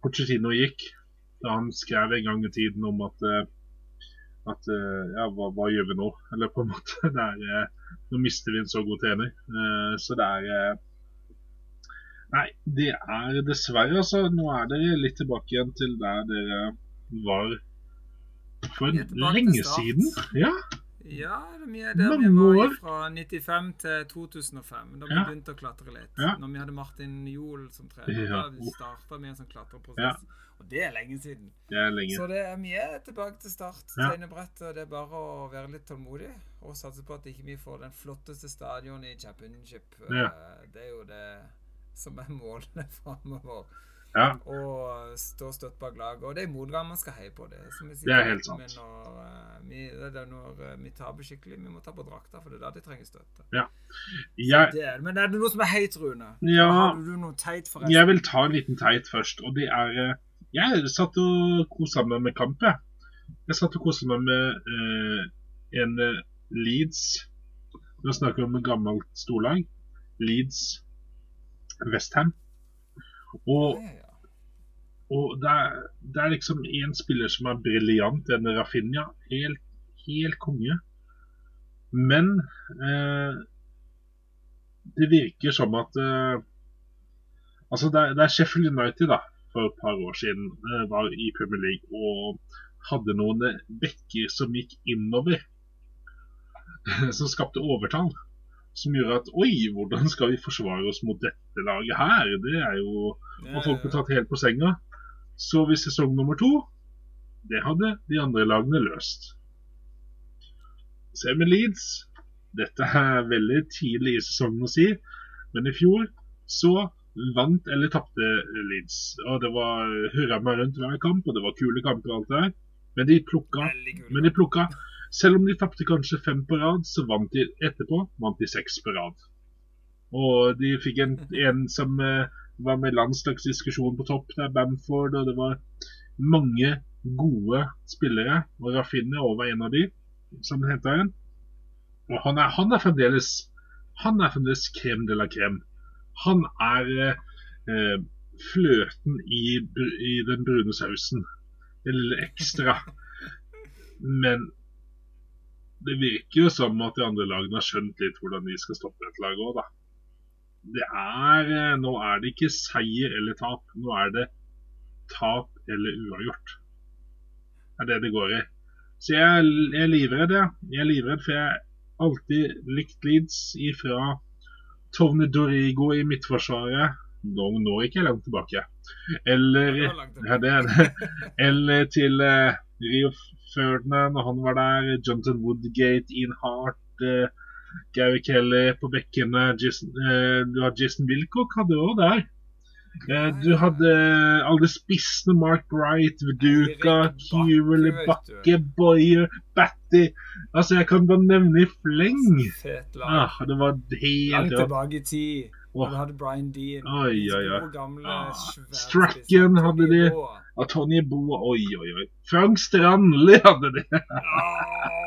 Pochettino gikk. Da han skrev en gang i tiden om at eh, at eh, ja, hva, hva gjør vi nå? Eller på en måte er, eh, Nå mister vi en så god trener. Eh, så det er eh, Nei, det er dessverre, altså. Nå er dere litt tilbake igjen til der dere var for Vi lenge siden. Ja, Ja, det er der vi var fra 95 til 2005. Da vi Ja. begynte å klatre litt. Ja. Når vi hadde Martin Johl som trener. Ja, Da uff. starta vi en sånn klatreprosess. Og det er lenge siden. det er lenge. Så det er mye tilbake til start. Ja. Tegnebrettet. Det er bare å være litt tålmodig og satse på at ikke vi får den flotteste stadion i championship. Ja. Eh, Det er jo det som er målene framover. Ja, Og stå støtt bak laget. Og det er motgang man skal heie på det. Som Det er helt sant. Når, uh, vi, det er når uh, vi taper skikkelig, vi må ta på drakta, for det er da de trenger støtte. jeg, Det er, men er det noe som er heit, Rune? Ja. Har du noe teit, forresten? jeg vil ta en liten teit først, og det er eh, Jeg satt og kosa meg med kamp, jeg. Jeg satt og kosa meg med uh, en Leeds Nå snakker vi om gammelt storlag. Leeds Westham. Og. Og det er, det er liksom én spiller som er briljant, denne Rafinha. Helt, helt konge. Men eh, det virker som at eh, Altså, det er, det er Sheffield United da, for et par år siden eh, var i Premier League og hadde noen eh, bekker som gikk innover. som skapte overtall. Som gjør at Oi, hvordan skal vi forsvare oss mot dette laget her? Det er jo og folk blir tatt helt på senga. Så ved sesong nummer to Det hadde de andre lagene løst. Se med Leeds. Dette er veldig tidlig i sesongen å si, men i fjor så vant eller tapte Leeds. Og det var hurra meg rundt hver kamp, og det var kule kamper og alt det der. Men de plukka men de plukka Selv om de tapte kanskje fem på rad, så vant de etterpå vant de seks på rad. Og de fikk en, en som eh, var med landslagsdiskusjon på topp, det er Bamford, og det var mange gode spillere. Og Rafinha var en av de som henta en. Og han er, han er fremdeles Han er fremdeles krem de la crème. Han er eh, fløten i, i den brune sausen. Eller ekstra. Men det virker jo som at de andre lagene har skjønt litt hvordan de skal stoppe et lag òg, da. Det er, eh, nå er det ikke seier eller tap. Nå er det tap eller uavgjort. Det er det det går i. Så jeg, jeg er livredd, jeg. Jeg er livredd, for jeg har alltid likt Leeds ifra Tovne Dorigo i midtforsvaret. Nå, nå er jeg langt tilbake. Eller Det var langt tilbake. ja, det det. Eller til eh, Rio Ferdinand, og han var der. Jonathan Woodgate, Ian Hart, uh, Gary Kelly på bekkene. Jason, uh, du har Jason Wilcock hadde du òg der. Uh, du hadde alle spissene. Mark Bright, Veduka, Kewell. Bakke, Boyer, Batty. Altså, jeg kan bare nevne i fleng. Ah, det var helt Langt tilbake i tid. Og Du hadde Brian Dean. Oi, oi, oi. Ah, Strachan hadde de. Og Tony Boa, oi, oi, oi. Frank Strandli hadde de. Åh,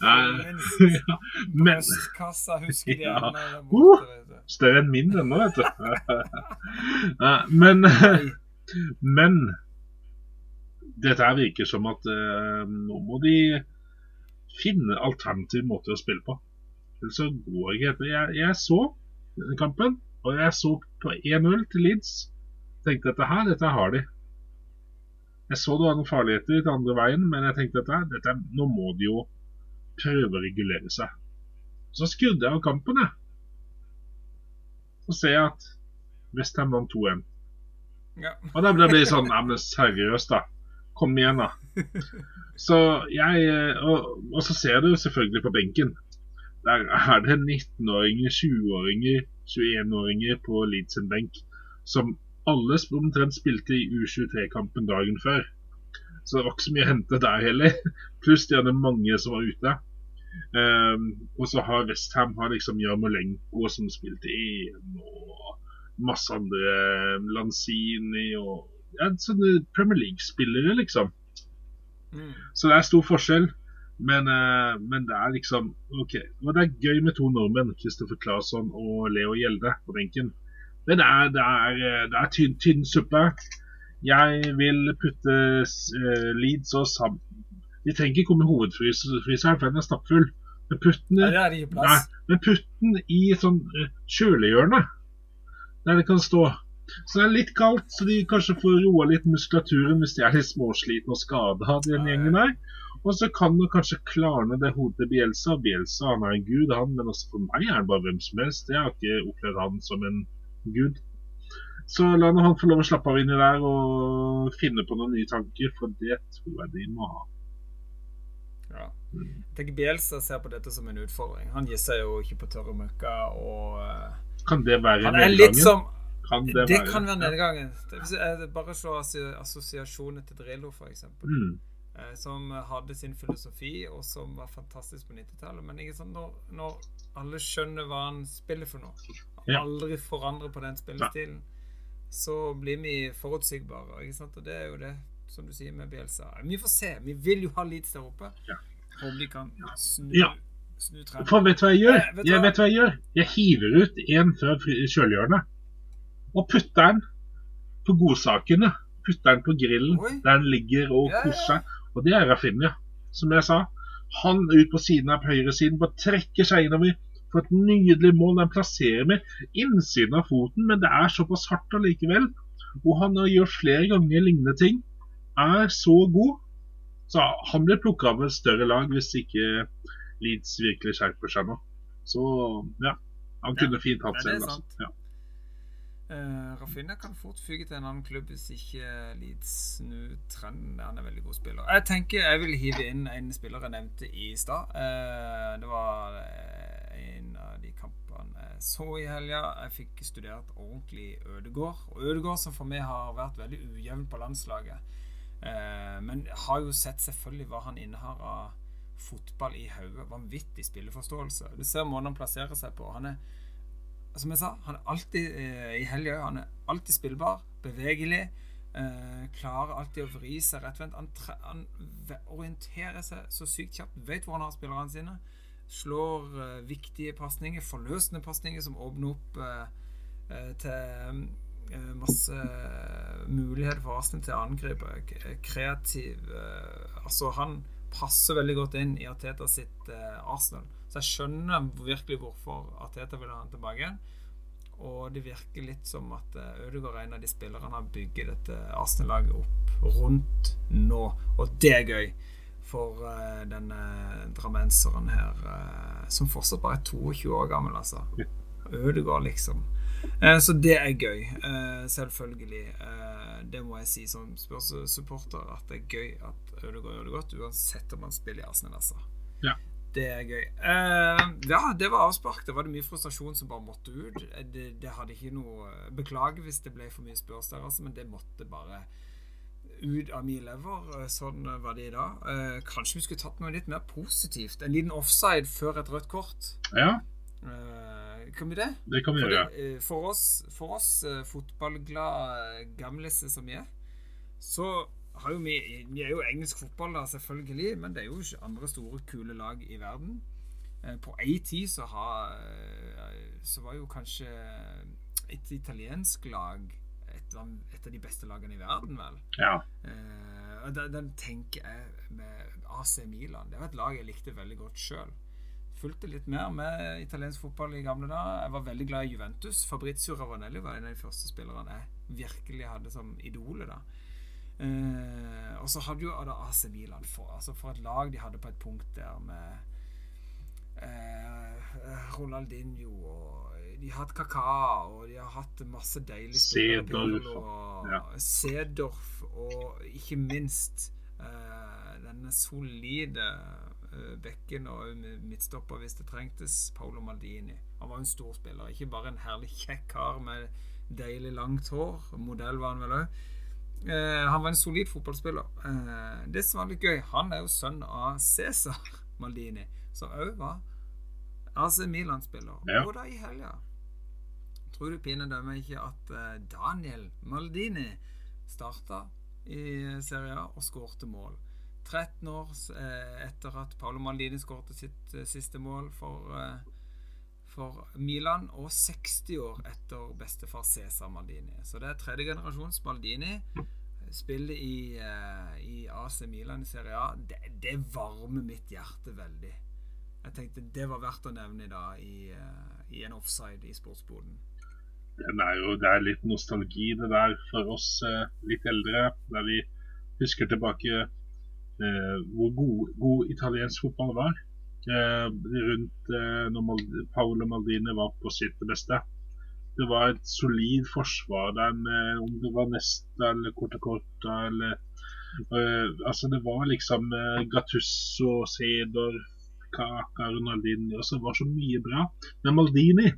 Ja, Men husker de Ja. Uh. større enn min ennå, vet du. Men Men dette her virker som at uh, nå må de finne alternativ måte å spille på. Ellers så går det ikke etter. Jeg, jeg så denne kampen, og jeg så på 1-0 til Leeds. Tenkte dette her, dette har de. Jeg så det var noen farligheter til andre veien, men jeg tenkte at dette nå må de jo prøve å regulere seg. Så skrudde jeg av kampen, jeg. Så ser jeg at Westham vant 2-1. Ja. Og da ble det sånn, Nei, men seriøst da. Kom igjen, da. Så jeg og, og så ser du selvfølgelig på benken. Der er det 19-åringer, 20-åringer, 21-åringer på Leeds benk som alle omtrent spilte i U23-kampen dagen før. Så det var ikke så mye å hente der heller. Pluss de hadde mange som var ute. Um, og så har Westham har liksom Jarmolenko som spilte EM, og masse andre Lanzini og ja, sånne Premier League-spillere, liksom. Mm. Så det er stor forskjell. Men, uh, men det er liksom OK. Og det er gøy med to nordmenn, Kristoffer Claesson og Leo Gjelde, på benken. Men det er, det er, eh, det er tynn, tynn suppe. Jeg vil putte uh, Leeds og Sam Vi trenger ikke komme i hovedfryseren, for den er stappfull. Men putt den, Ja, ikke nei, men putt i sånn eh, kjølehjørne, der det kan stå. Så det er litt kaldt, så de kanskje får roa litt muskulaturen hvis de er litt småslitne og skada, den Ja, ja. gjengen der. Og så kan det kanskje klarne det hodet til Bielsa. Bielsa han er en gud, han, men også for meg er han bare hvem som helst. Jeg har ikke opplevd han som en gud. Så la nå han få lov å slappe av inni der og finne på noen nye tanker, for det tror jeg de må ha. Ja. Jeg tenker Bielsa ser på dette som en utfordring. Han gir seg jo ikke på tørre møkka. Og eh, Kan det være nedgangen? som Kan Det, det, være, kan være ja. nedgangen. Det, hvis jeg bare se assosiasjonen til Drillo, f.eks. Mm. Eh, som hadde sin filosofi, og som var fantastisk på 90-tallet. Men ikke sant, når, når alle skjønner hva han spiller for noe, Ja. Aldri forandre på den spillestilen, så blir vi forutsigbare. Ikke sant? Og det er jo det, som du sier med Bielsa. Vi får se. Vi vil jo ha Leeds der oppe. Ja. Håper de kan snu, Ja. snu. For vet du hva jeg gjør? Eh, vet Jeg hva? vet hva jeg gjør. Jeg hiver ut en før kjølehjørnet. Og putter den på godsakene. Putter den på grillen Oi. der den ligger og Ja, ja, ja. koser. Og det er Rafinha, som jeg sa. Han ut på siden av høyresiden, bare trekker seg innover. For et nydelig mål. Den plasserer med innsiden av foten, men det er såpass hardt allikevel. Og han har gjort flere ganger lignende ting. Er så god. Så han blir plukka av et større lag hvis ikke Leeds virkelig skjerper seg nå. Så ja, han kunne fint hatt seg en. plass. Ja. Uh, Rafinha kan fort fyke til en annen klubb hvis ikke Leeds snur trenden. Han er veldig god spiller. Jeg tenker jeg vil hive inn en spiller jeg nevnte i stad. Uh, det var eh, en av de kampene jeg så i helga. Jeg fikk studert ordentlig Ødegård. Og Ødegård som for meg har vært veldig ujevn på landslaget. Eh, men har jo sett selvfølgelig hva han innehar av fotball i hodet. Vanvittig spilleforståelse. Du ser måten han plasserer seg på. Han er som jeg sa, han er alltid eh, i helga Han er alltid spillbar, bevegelig. Eh, klarer alltid å vri seg rettvendt. Han, han orienterer seg så sykt kjapt. Vet hvor han har spillerne sine. Slår eh, viktige pasninger, forløsende pasninger som åpner opp eh, eh, til eh, masse muligheter for Arsenal til å angripe. Kreativ eh, Altså, han passer veldig godt inn i Arteta sitt eh, Arsenal. Så jeg skjønner virkelig hvorfor Arteta vil ha han tilbake. Og det virker litt som at eh, Ødegaard er en av de spillerne han bygger dette Arsenal-laget opp rundt nå. Og det er gøy for uh, denne drammenseren her, uh, som fortsatt bare er 22 år gammel, altså. Ødegaard, liksom. Uh, så det er gøy. Eh, selvfølgelig. Eh, det må jeg si som Spurs-supporter, at det er gøy at Ødegaard gjør det godt, uansett om han spiller i Arsenal, altså. Ja. Det er gøy. Eh, ja, det var avspark. Det var det mye frustrasjon som bare måtte ut. Eh, Det, det hadde ikke noe Beklager hvis det ble for mye spørsmål, altså, men det måtte bare ut av min lever. Eh, Sånn var det i dag. Eh, kanskje vi skulle tatt noe litt mer positivt. En liten offside før et rødt kort. ja, Eh, kan vi det? det kan vi For, gjøre. det, eh, for oss, for oss fotballglade gamliser som vi er, så har jo vi Vi er jo engelsk fotball, da, selvfølgelig, men det er jo ikke andre store, kule lag i verden. Eh, På ei tid så har Så var jo kanskje et italiensk lag et, av- et av de beste lagene i verden, vel. Ja. Eh, den, den tenker jeg med AC Milan. Det var et lag jeg likte veldig godt sjøl. Fulgte litt mer med italiensk fotball i gamle dager. Jeg var veldig glad i Juventus. Fabrizio Ravanelli var en av de første spillerne jeg virkelig hadde som idole. da eh, Og så hadde jo da AC Milan for, altså for et lag de hadde på et punkt der med eh, Ronaldinho og de har hatt kakao, og de har hatt masse deilige Sedorf. Og ja. Seedorf, og ikke minst uh, denne solide uh, bekken og midtstopper hvis det trengtes, Paolo Maldini. Han var en stor spiller, ikke bare en herlig kjekk kar med deilig langt hår. Modell var han vel òg. Uh, han var en solid fotballspiller. Uh, det som var litt gøy, han er jo sønn av Cæsar Maldini, som òg var AC Milan-spiller. Ja. Og da i helga Tror du pinadømme ikke at eh, Daniel Maldini starta i Serie A og skårte mål? 13 år eh, etter at Paolo Maldini skårte sitt eh, siste mål for, eh, for Milan, og 60 år etter bestefar Cæsar Maldini. Så det er tredje generasjons Maldini. Spiller i, eh, i AC Milan i Serie A. Det, det varmer mitt hjerte veldig. Jeg tenkte det var verdt å nevne i dag i, eh, i en offside i sportsboden. Er jo, det er litt nostalgi det der for oss eh, litt eldre, der vi husker tilbake eh, hvor god, god italiensk fotball var. Eh, rundt eh, når Mal Paolo Maldini var på sitt beste. Det var et solid forsvar der med om det var Nesta eller Corta Corta eller eh, Altså, det var liksom eh, Gattusso, Cedor, Kaka, Ronaldinho Det så var så mye bra. Men Maldini,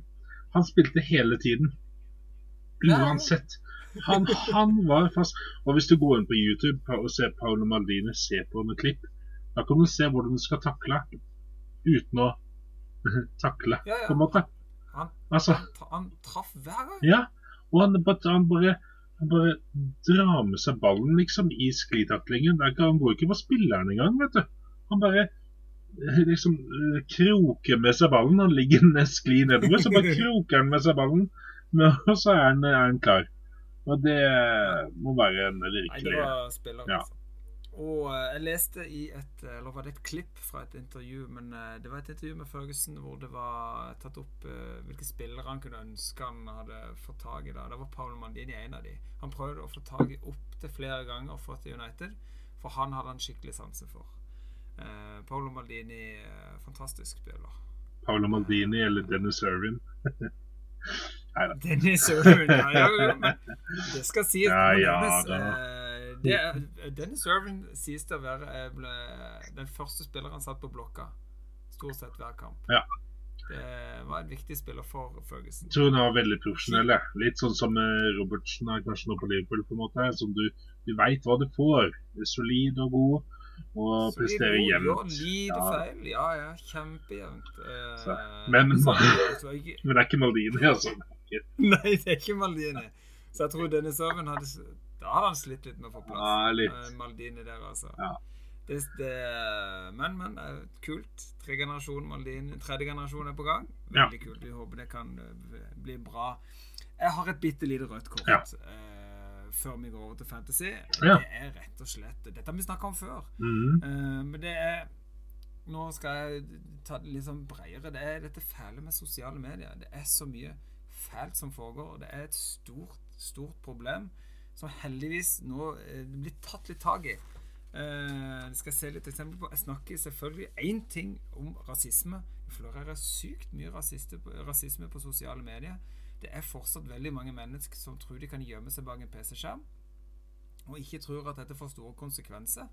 han spilte hele tiden. Uansett. Han, han var fast. Og hvis du går inn på YouTube og ser Paolo Maldini, se på noen klipp, da kan du se hvordan du skal takle uten å takle, Ja, ja. på en måte. Han, Altså, han, han traff hver gang. ja. Og han, han bare han bare drar med seg ballen liksom i sklitaklingen. Han går ikke på spilleren engang, vet du. Han bare eh, liksom eh, kroker med seg ballen. Han ligger ned skli nedover, så bare kroker han med seg ballen. Men, så er han, han klar. Og det må være en Nei, det virkelig var spiller, Ja. altså. Og eh, jeg leste i et Eller var det et klipp fra et intervju? Men eh, det var et intervju med Ferguson hvor det var tatt opp eh, hvilke spillere han kunne ønske han hadde fått tak i. da Det var Paolo Mandini en av de. Han prøvde å få tak i opptil flere ganger for til United, for han hadde han skikkelig sansen for. Uh, Paolo Maldini, eh, fantastisk spiller. Paolo Maldini eller Dennis Irvin. Dennis Irvin, ja, ja, ja, men det skal sies. Ja, ja, eh, det er, Dennis Irvin sies til å være eh, den første spilleren han satt på blokka. Stort sett hver kamp. Ja. Det var en viktig spiller for Ferguson. Jeg tror han var veldig profesjonell. Litt sånn som eh, Robertsen er kanskje nå på Liverpool. på en måte, som Du, du veit hva du får. Solid og god og presterer jevnt. lite Ja. feil. Ja, ja, kjempejevnt. Eh, men- ikke, Men det er ikke Maldini, altså. Nei, det er ikke Maldini. Så jeg tror Dennis Oven hadde Da hadde han slitt litt med å få plass. Ja, litt. Eh, Maldini der, altså. Ja. Det, det, men, men. eh, Kult. Tre generasjon Maldini. Tredje generasjon er på gang. Ja. Veldig kult. Vi håper det kan eh, bli bra. Jeg har et bitte lite rødt kort Ja. Uh, før vi går over til Fantasy. Ja. Det er rett og slett Dette har vi snakka om før. Mhm. Uh, men det er Nå skal jeg ta det litt sånn bredere. Det er dette fæle med sosiale medier. Det er så mye fælt som foregår. og Det er et stort, stort problem som heldigvis nå eh, blir tatt litt tak i. Eh, det skal jeg se litt eksempel på. Jeg snakker selvfølgelig én ting om rasisme. Det florerer sykt mye på, rasisme på sosiale medier. Det er fortsatt veldig mange mennesker som tror de kan gjemme seg bak en PC-skjerm, og ikke tror at dette får store konsekvenser.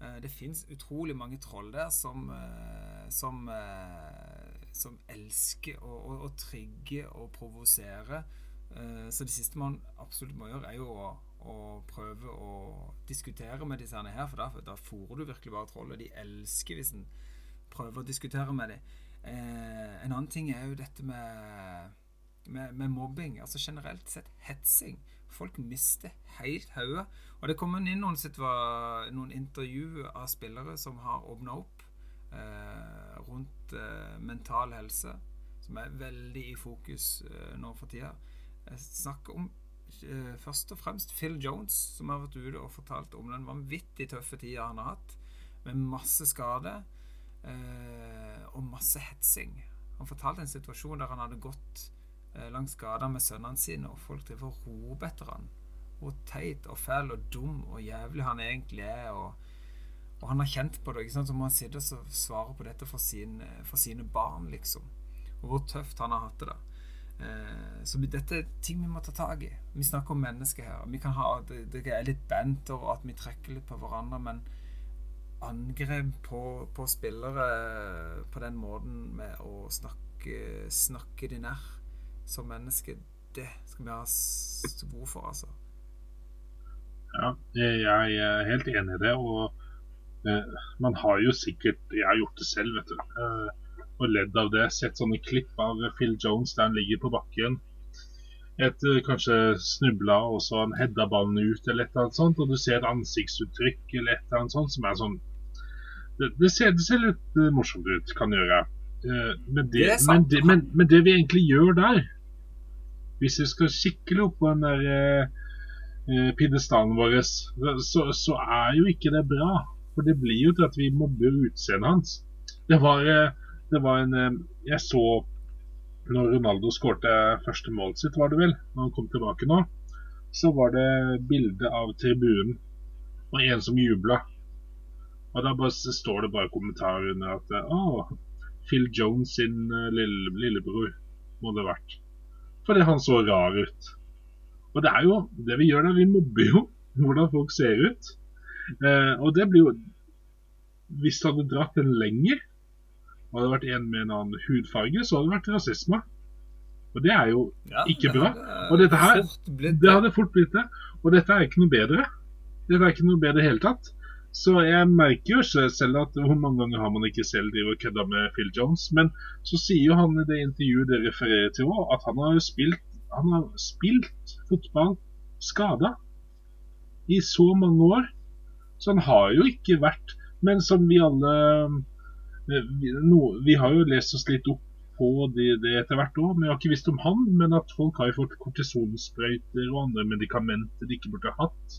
Eh, Det fins utrolig mange troll der som, eh, som, eh, som elsker å, å, å trigge og provosere. Eh, Så det siste man absolutt må gjøre, er jo å, å prøve å diskutere med disse her, for da, da fôrer du virkelig bare trollet. De elsker hvis en prøver å diskutere med dem. Eh, en annen ting er jo dette med, med, med mobbing. Altså generelt sett hetsing. Folk mister helt hodet. Og det kommer inn noen, noen intervju av spillere som har åpna opp eh, rundt eh, mental helse, som er veldig i fokus eh, nå for tida. Jeg snakker om eh, først og fremst Phil Jones, som har vært ute og fortalt om den vanvittig tøffe tida han har hatt, med masse skade eh, og masse hetsing. Han fortalte en situasjon der han hadde gått eh, langs gata med sønnene sine, og folk driver og rope etter han. Hvor teit og fæl og dum og jævlig han egentlig er. Og, og han har kjent på det. ikke sant? Så må han sitte og svare på dette for, sin, for sine barn, liksom. Og hvor tøft han har hatt det. da Eh, så dette er ting vi må ta tak i. Vi snakker om mennesker her. Vi kan ha, det, det er litt banter og at vi trekker litt på hverandre, men angrep på, på spillere på den måten med å snakke, snakke de nær som mennesker, det skal vi ha behov for, altså. Ja, jeg er helt enig i det. Og eh, man har jo sikkert Jeg har gjort det selv, vet du. Eh, og ledd av det. Sett sånne klipp av Phil Jones der han ligger på bakken. Etter kanskje snubla og så han hedda ballen ut, eller et eller annet sånt. Og du ser et ansiktsuttrykk eller et eller annet sånt som er sånn Det, det, ser, det ser litt eh, morsomt ut, kan gjøre. Eh, men, det, Det men, men, men det vi egentlig gjør der Hvis vi skal skikkelig opp på den der eh, eh, pidestallen vår, så, så er jo ikke det bra. For det blir jo til at vi mobber utseendet hans. Det var, eh, det var en eh, Jeg så når Ronaldo skårte første målet sitt, var det vel, når han kom tilbake nå, så var det bilde av tribunen og en som jubla. Og da bare, står det bare kommentarer under at Å, Phil Jones sin eh, lille, lillebror må det ha vært. Fordi han så rar ut. Og det er jo det vi gjør da. vi mobber jo hvordan folk ser ut. Eh, og det blir jo Hvis du hadde dratt den lenger, og det hadde vært en med en annen hudfarge, så hadde det vært rasisme. Og det er jo Ja, Ikke bra. Og dette her- Det hadde fort blitt det. Og dette er ikke noe bedre. Dette er ikke noe bedre i det hele tatt. Så jeg merker jo selv at hvor mange ganger har man ikke selv drevet og kødda med Phil Jones. Men så sier jo han i det intervjuet det refererer til òg, at han har spilt, han har spilt fotball skada i så mange år. Så han har jo ikke vært Men som vi alle eh, vi, no, vi har jo lest oss litt opp på det, det etter hvert òg, men har ikke visst om han. Men at folk har jo fått kortisonsprøyter og andre medikamenter de ikke burde ha hatt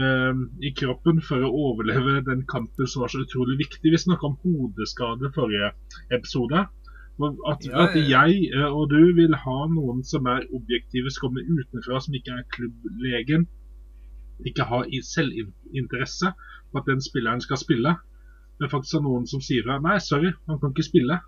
eh, i kroppen for å overleve den kampen som var så utrolig viktig. Vi snakka om hodeskade forrige episode. At, at jeg eh, og du vil ha noen som er objektive, som kommer utenfra, som ikke er klubblegen. Ikke har selvinteresse på at den spilleren skal spille. Men faktisk er noen som sier fra Nei, sorry, han kan ikke spille.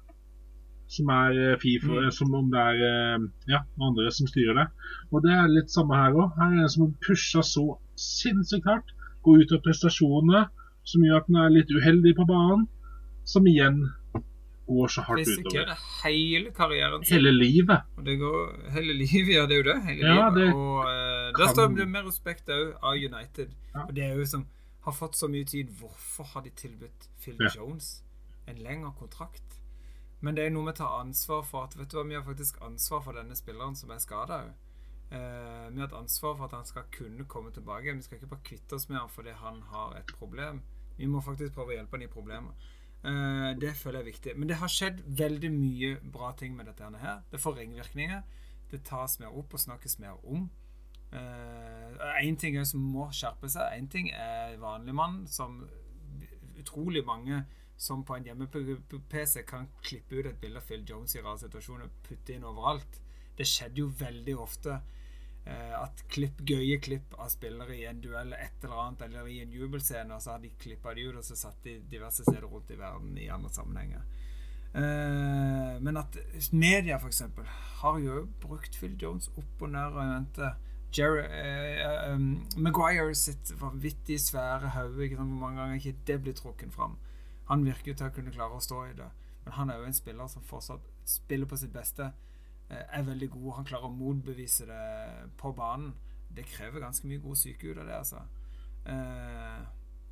Som er eh, FIFA, Mm. som om det er eh, ja, andre som styrer det. Og det er litt samme her òg. Her er det en som har pusha så sinnssykt hardt. Går ut av prestasjonene, som gjør at den er litt uheldig på banen. Som igjen går så hardt utover. Risikerer hele karrieren sin. Hele livet. Og det går hele livet, ja, det er jo det. Hele Ja, livet. det og eh, der står det mer respekt òg av United. Ja. Og det er jo som har fått så mye tid. Hvorfor har de tilbudt Phil Ja. Jones en lengre kontrakt? Men det er noe med å ta ansvar for at Vet du hva, vi har faktisk ansvar for denne spilleren som er skada òg. Eh, vi har et ansvar for at han skal kunne komme tilbake. Vi skal ikke bare kvitte oss med han fordi han har et problem. Vi må faktisk prøve å hjelpe han i problemer. Eh, det føler jeg er viktig. Men det har skjedd veldig mye bra ting med dette her. Det får ringvirkninger. Det tas mer opp og snakkes mer om. Én ting er som må skjerpe seg. Én ting er vanlig mann, som utrolig mange som på en hjemme-PC kan klippe ut et bilde av Phil Jones i rare situasjoner og putte inn overalt. Det skjedde jo veldig ofte eh, at klipp, gøye klipp av spillere i en duell et eller annet, eller i en jubelscene, og så hadde de klippa de ut og så satt de diverse steder rundt i verden i andre sammenhenger. Eh, men at media, eksempel, har jo brukt Phil Jones opp og ned og i mente. Jerry, uh, um, Maguire sitt vanvittig svære hode, hvor mange ganger ikke det blir trukket fram. Han virker til å kunne klare å stå i det. Men han er jo en spiller som fortsatt spiller på sitt beste. Uh, Er veldig god. Han klarer å motbevise det på banen. Det krever ganske mye god syke ut av det, altså. Uh,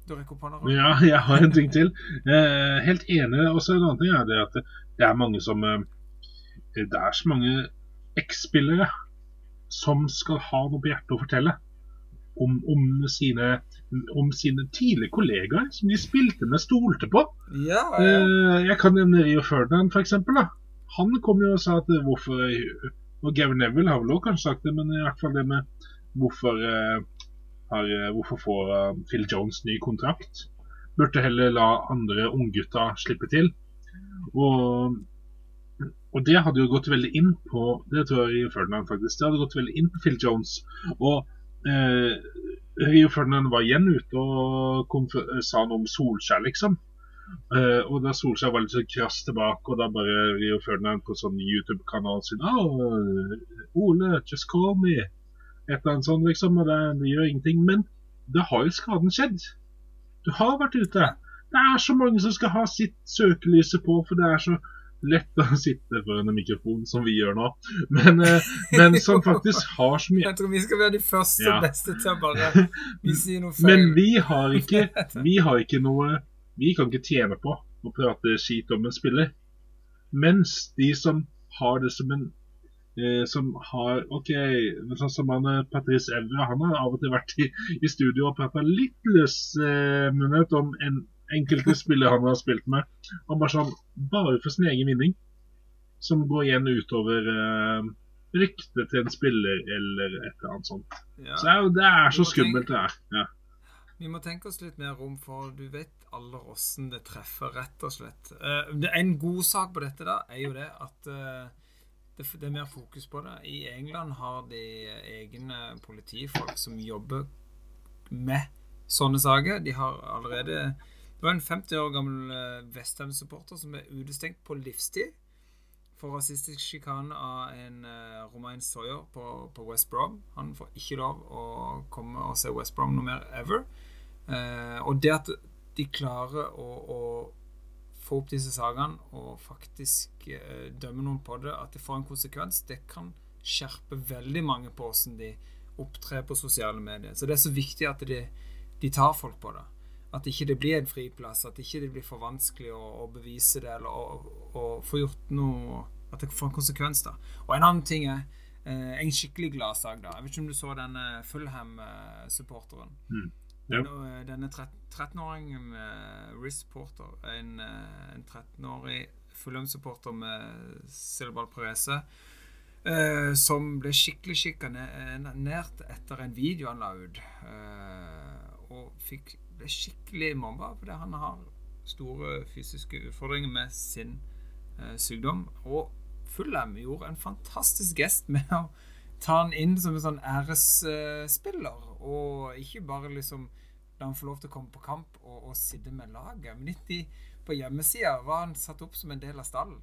du rekker opp hånda? Ja, jeg har en ting til. Helt enig. Og så en annen ting er det at det er mange som Det er så mange X-spillere som skal ha noe på hjertet å fortelle om, om, sine, om sine tidlige kollegaer som de spilte med, stolte på. Ja, ja. Eh, jeg kan nevne Rio Ferdinand, f.eks. Han kom jo og sa at hvorfor Og Gavin Neville har vel også kanskje sagt det, men i hvert fall det med hvorfor eh, har, eh, Hvorfor får eh, Phil Jones ny kontrakt? Burde heller la andre unggutter slippe til. Og, og det hadde jo gått veldig inn på Det tror jeg Rio Ferdinand faktisk. Det hadde gått veldig inn på Phil Jones. Og eh, Rio Ferdinand var igjen ute og kom, sa noe om Solskjær, liksom. Eh, og da Solskjær var litt så krass tilbake, og da bare Rio Ferdinand på sånn YouTube-kanal sin oh, Ole, just call me. Et eller annet sånt, liksom. Og det, det gjør ingenting. Men da har jo skaden skjedd. Du har vært ute. Det er så mange som skal ha sitt søkelyset på, for det er så lett å sitte foran en mikrofon, som vi gjør nå. Men, eh, men som faktisk har så mye Jeg tror vi skal være de første Ja. beste til å bare Vi sier noe feil. Men vi har ikke Vi har ikke noe Vi kan ikke tjene på å prate skit om en spiller. Mens de som har det som en eh, Som har OK, sånn som han eh, Patrice Evra, han har av og til vært i, i studio og prata litt løsmunnet om en enkelte spillere han har spilt med. Han bare sånn Bare for sin egen vinning. Som går igjen utover uh, ryktet til en spiller eller et eller annet sånt. Ja. Så det er, det er så skummelt, det er. Ja. Vi må tenke oss litt mer om, for du vet aller åssen det treffer, rett og slett. Uh, En god sak på dette da, er jo det at uh, det, det er mer fokus på det. I England har de egne politifolk som jobber med sånne saker. De har allerede Det var en 50 år gammel eh, Westham-supporter som ble utestengt på livstid for rasistisk sjikane av en uh, Romain Sawyer på, på West Brom. Han får ikke lov å komme og se West Brom noe mer ever. Uh, og det at de klarer å, å få opp disse sakene og faktisk uh, dømme noen på det, at det får en konsekvens, det kan skjerpe veldig mange på hvordan de opptrer på sosiale medier. Så det er så viktig at de, de tar folk på det. At ikke det blir en friplass, at ikke det blir for vanskelig å, å bevise det, eller å, å få gjort noe At det får en konsekvens, da. Og en annen ting er eh, en skikkelig gladsak, da. Jeg vet ikke om du så denne Fulham-supporteren. Ja. Denne, denne 13-åringen med Riz Porter, en, eh, en 13-årig Fulham-supporter med cerebral parese, eh, som ble skikkelig sjikanert etter en video han la ut. Eh, og fikk, ble skikkelig mobba fordi han har store fysiske utfordringer med sin eh, sykdom. Og Fulham gjorde en fantastisk gest med å ta han inn som en sånn æresspiller, og ikke bare liksom la han få lov til å komme på kamp og, og sitte med laget. Men litt i, på hjemmesida var han satt opp som en del av stallen.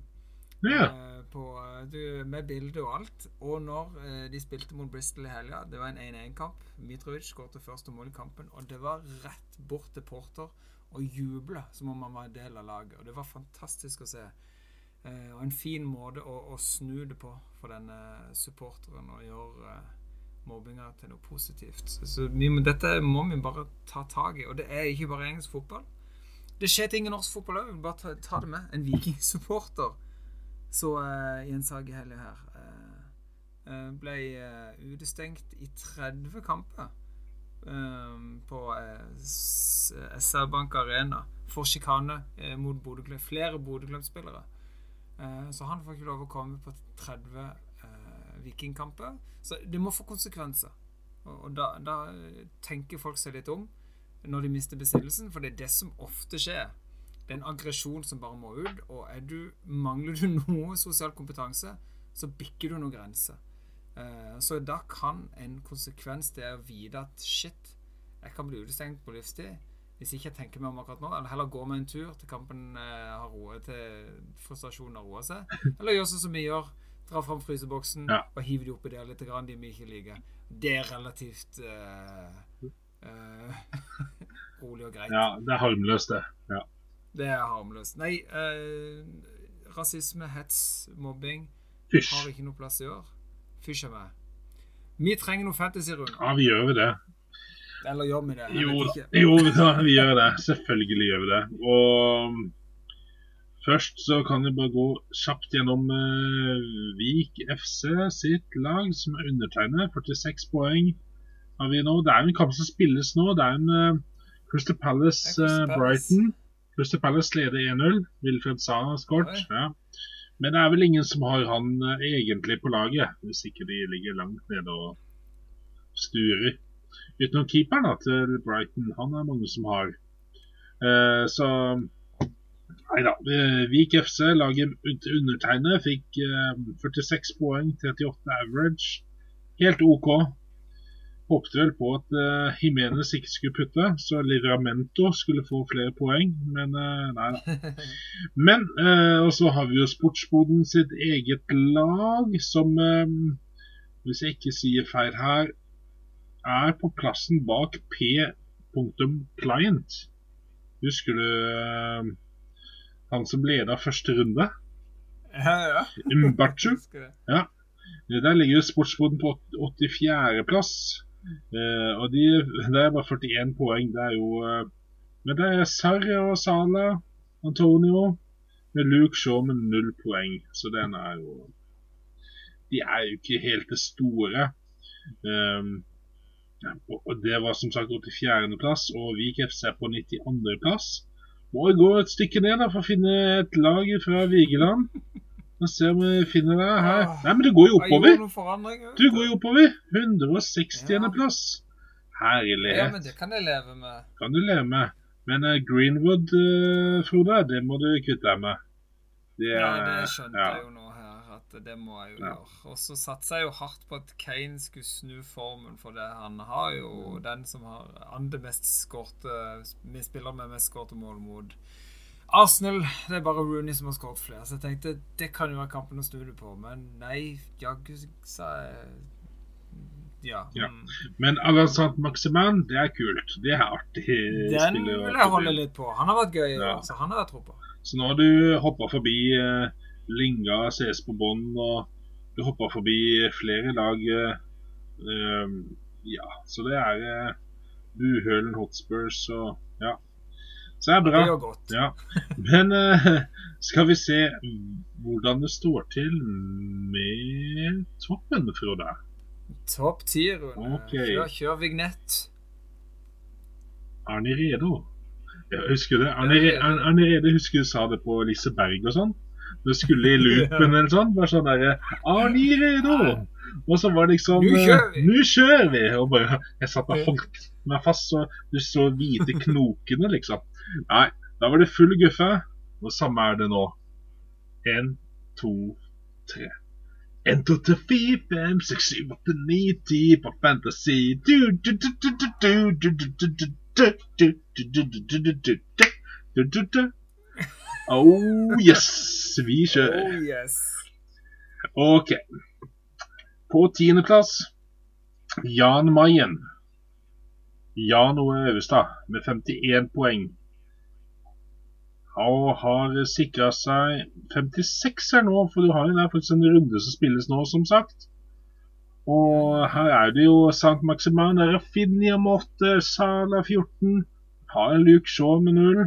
Eh, på, eh, du, med bilde og alt. Og når eh, de spilte mot Bristol i helga, det var en 1-1-kamp. Mitrovic skåret første mål i kampen, og det var rett bort til Porter og juble som om han var en del av laget. Og det var fantastisk å se. Og en fin måte å, å snu det på for denne supporteren og gjøre mobbinga til noe positivt. Så, så vi, dette må vi bare ta tak i. Og det er ikke bare engelsk fotball. Det skjer ting i norsk fotball òg. Bare ta, ta det med. En vikingsupporter så uh, sak i helga her uh, eh, ble eh, utestengt i 30 kamper um, på uh, SR Bank Arena for sjikane eh, mot Bodø-Glimt. Flere Bodø-Glimt-spillere. Eh, så han får ikke lov å komme på 30 eh, vikingkamper. Så det må få konsekvenser. Og, og da, da eh, tenker folk seg litt om når de mister besittelsen, for det er det som ofte skjer. Det er en aggresjon som bare må ut, og er du, mangler du noe sosial kompetanse, så bikker du noen grenser. Eh, så da kan en konsekvens det å vite at shit, jeg kan bli utestengt på livstid hvis ikke jeg tenker meg om akkurat nå, eller heller gå med en tur til kampen eh, har roet til frustrasjonen har roa seg, eller gjøre sånn som vi gjør, dra fram fryseboksen Ja. og hive de oppi der litt, grann, de vi ikke liker. Det er relativt uh, rolig og greit. ja, det er harmløst, det. Ja. Det er harmløst. Nei, eh, rasisme, hets, mobbing Fysj. har ikke noe plass i år. Fysj a meg. Vi trenger noe fantasy rundt. Ja, vi gjør jo det. Eller gjør vi det? Jeg Jo vet da, ikke. jo da, vi gjør det. Selvfølgelig gjør vi det. Og først så kan vi bare gå kjapt gjennom eh, Vik FC sitt lag, som er undertegnet. 46 poeng har vi nå. Det er en kamp som spilles nå. Det er en eh, Crystal Palace-Brighton. er Crystal Palace. Leder 1-0. Wilfred Saha har skåret. Ja. Men det er vel ingen som har han eh, egentlig på laget, hvis ikke de ligger langt nede og sturer. Utenom keeperen da, til Brighton. Han er mange som har. Uh, så Nei da. eh, Vik FC, laget undertegnet, fikk uh, 46 poeng, 38 average. Helt OK. Håpte vel på at uh, Jimenez ikke skulle putte, så Livramento skulle få flere poeng, men uh, nei da. Men uh, Og så har vi jo Sportsboden sitt eget lag, som um, hvis jeg ikke sier feil her, er på plassen bak P.client. Husker du uh, han som leda første runde? Ja, ja. Mbachu. Der ligger jo sportsboden på 84.-plass. Uh, og de, det er bare 41 poeng. Det er jo uh, Men det er Sarri og Sala, Antonio, med Luke Shaw med null poeng. Så den er jo De er jo ikke helt det store. Um, og Det var som sagt 84.-plass, og Vik FC er på 92.-plass. Må gå et stykke ned da for å finne et lag fra Vigeland. Og se om vi finner deg her. Nei, men det går jo oppover. Du går jo oppover. 160.-plass. Herlighet. Ja, men det kan jeg leve med. Kan du leve med. Men uh, Greenwood, uh, Frode, det må du kvitte deg med. Det, ja, det skjønte ja. jeg jo nå her. At det må jeg jo ja. gjøre. Og så satser jeg jo hardt på at Kane skulle snu formen for det. Han har jo mm. den som har andre mest skårte Vi spiller med mest skårte mål mot Arsenal det er bare Rooney som har skåret flere. Så jeg tenkte det kan jo være kampen å snu det på. Men nei, jaggu sa jeg ja. ja. Men Alassane Maximan, det er kult. Det er artig. Den vil jeg holde litt på. Han har vært gøy. Ja. Så han har jeg tro på. Så nå har du hoppa forbi uh, Linga CS på bånn, og du hoppa forbi flere lag. Uh, ja, så det er uh, Buhølen Hotspurs og. Så det er bra. Det godt. Ja. Men uh, skal vi se hvordan det står til med toppen, Frode? Topp ti, Rune. Okay. Kjør, kjør vignett. Arne Redo. Jeg husker det. Er Arne Rede husker du sa det på Liseberg og sånn. Du skulle i loopen eller sånn. Bare sånn derre Arne Redo! Og så var det liksom Nå kjører vi! Nå kjører vi! Og bare, jeg satt og holdt meg fast, så du så hvite knokene, liksom. Nei, da var det full guffe. Og samme er det nå. Én, to, tre. 1, 2, 3, 4, 5, 6, 7, 8, 9, 10 på Fantasy. Oh yes, vi kjører. Oh, yes. OK. På tiendeplass Jan Mayen. Jan Ove Øverstad med 51 poeng og har sikra seg 56 her nå, for du har jo faktisk en runde som spilles nå, som sagt. Og her er det jo St. Maximan, der er Finnia med 8, Sala 14, har en Luke Shaw med 0.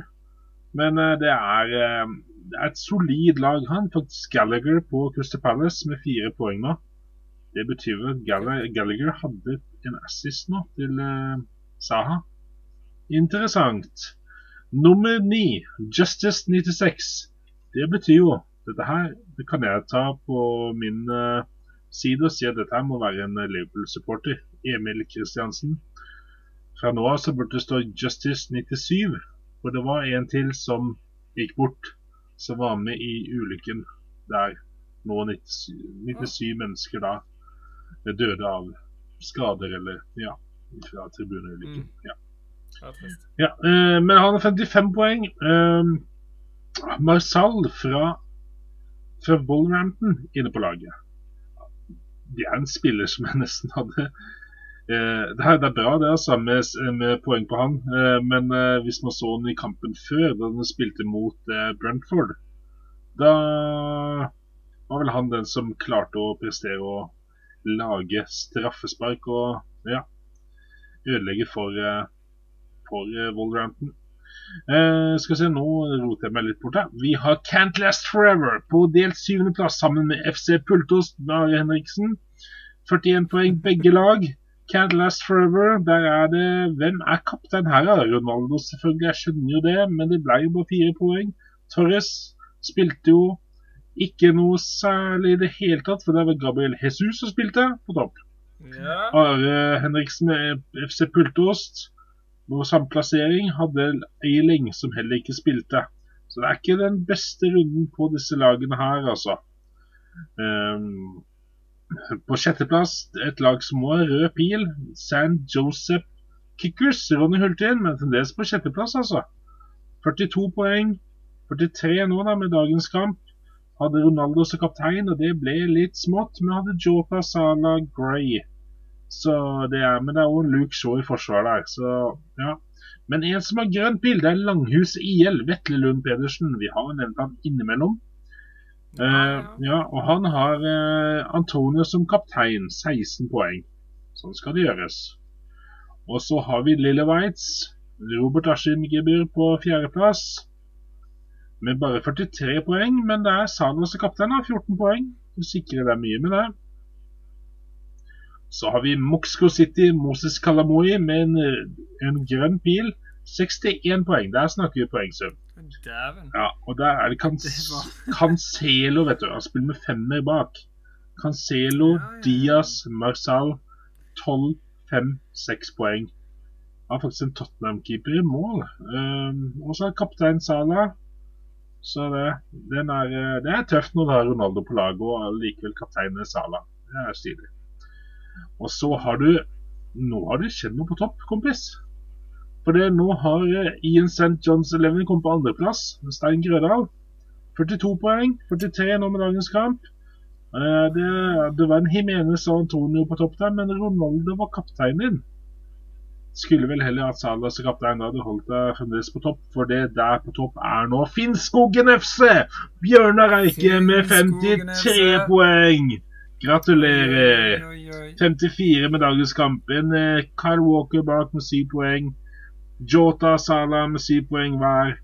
Men uh, det, er, uh, det, er, et solid lag. Han har fått Gallagher på Crystal Palace med fire poeng nå. Det betyr at Gallagher hadde en assist nå til uh, Saha. Interessant. Nummer ni, Justice 96. Det betyr jo Dette her det kan jeg ta på min uh, side og si at dette her må være en Liverpool-supporter. Emil Kristiansen. Fra nå av så burde det stå Justice 97. For det var en til som gikk bort, som var med i ulykken der. Nå 97, 97 mennesker da døde av skader eller ja, fra tribuneulykken. Mm. Ja. Ja, uh, men han har 55 poeng. Uh, Marsal fra, fra Wolverhampton inne på laget. Det er en spiller som jeg nesten hadde uh, det, her, det, er bra det altså, med, med poeng på han, men hvis man så han i kampen før, da han spilte mot Brentford, da var vel han den som klarte å prestere å lage straffespark og ja, ødelegge for for uh, Wolverhampton. Uh, skal se, Nå roter jeg meg litt bort her. Vi har Can't Last Forever på delt syvendeplass sammen med FC Pultost med Henriksen. 41 poeng begge lag. Can't Last Forever, der er det Hvem er kaptein her? Ronaldo, selvfølgelig. Jeg skjønner jo det, men det ble jo bare fire poeng. Torres spilte jo ikke noe særlig i det hele tatt, for det var Gabriel Jesus som spilte på topp. Ja. Are Henriksen med FC Pultost. Vår samplassering hadde Eiling, som heller ikke spilte. Så det er ikke den beste runden på disse lagene her, altså. Um, På sjetteplass et lag som må ha rød pil. San Joseph Kickers. Ronny Hultin, men fremdeles på sjetteplass, altså. 42 poeng. 43 nå, da, med dagens kamp. Hadde Ronaldo som kaptein, og det ble litt smått. Men hadde Jota, Sala, Gray. Så det er, men det er òg Luke Shaw i forsvaret der, så ja. Men en som har grønt pil, det er Langhus IL. Vetle Lund Pedersen. Vi har nevnt han innimellom. Ja, ja, og han har uh, Antonio som kaptein, 16 poeng. Sånn skal det gjøres. Og så har vi Lille Waitz, Robert Askim Gebur på fjerdeplass, med bare 43 poeng. Men det er Salah som kaptein, har 14 poeng. Du sikrer deg mye med det. Så har vi Moxco City, Moses Kalamoi med en, en grønn pil. 61 poeng. Der snakker vi poengsum. Dæven. Ja, og der er det Cans Det var- Cancelo, vet du. Han spiller med femmer bak. Cancelo, Ja, ja. Diaz, Marsal. 12, 5, 6 poeng. Han har faktisk en Tottenham-keeper i mål. Um, og så er kaptein Salah. Så det, den er, eh, det er tøft når du har Ronaldo på laget og likevel kapteinen er Salah. Det er stilig. Og så har du Nå har det skjedd noe på topp, kompis. For det, nå har eh, Ian St. John's Eleven kommet på andreplass. Stein Grødal. 42 poeng. 43 nå med dagens kamp. Eh, Det, det var en Jimenez og Antonio på topp der, men Ronaldo var kapteinen din. Skulle vel heller hatt Salah som kaptein, da hadde holdt deg fremdeles på topp. For det der på topp er nå Finnskogen FC! Bjørnar Eike med Finnskogen 53 FC. poeng! Gratulerer! Oi, oi, oi. 54 med dagens kamp. En eh, Kyle Walker bak med 7 poeng. Jota Salah med 7 poeng hver.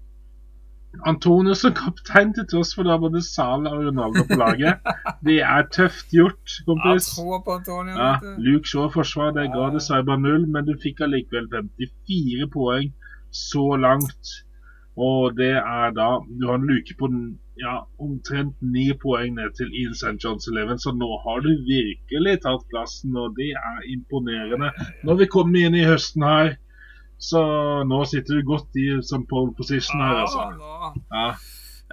Antonio som kaptein til tross for da både Salah og Ronaldo på laget. Det er tøft gjort, kompis. tror på Antonio. Ja. Luke Shaw forsvar, det ga Ja. dessverre bare null, men du fikk allikevel 54 poeng så langt. Og det er da Du har en luke på ja, omtrent ni poeng ned til Ian St. John's Eleven, så nå har du virkelig tatt plassen, og det er imponerende. Når vi kommer inn i høsten her, så nå sitter du godt i som pole position her, altså. Ja,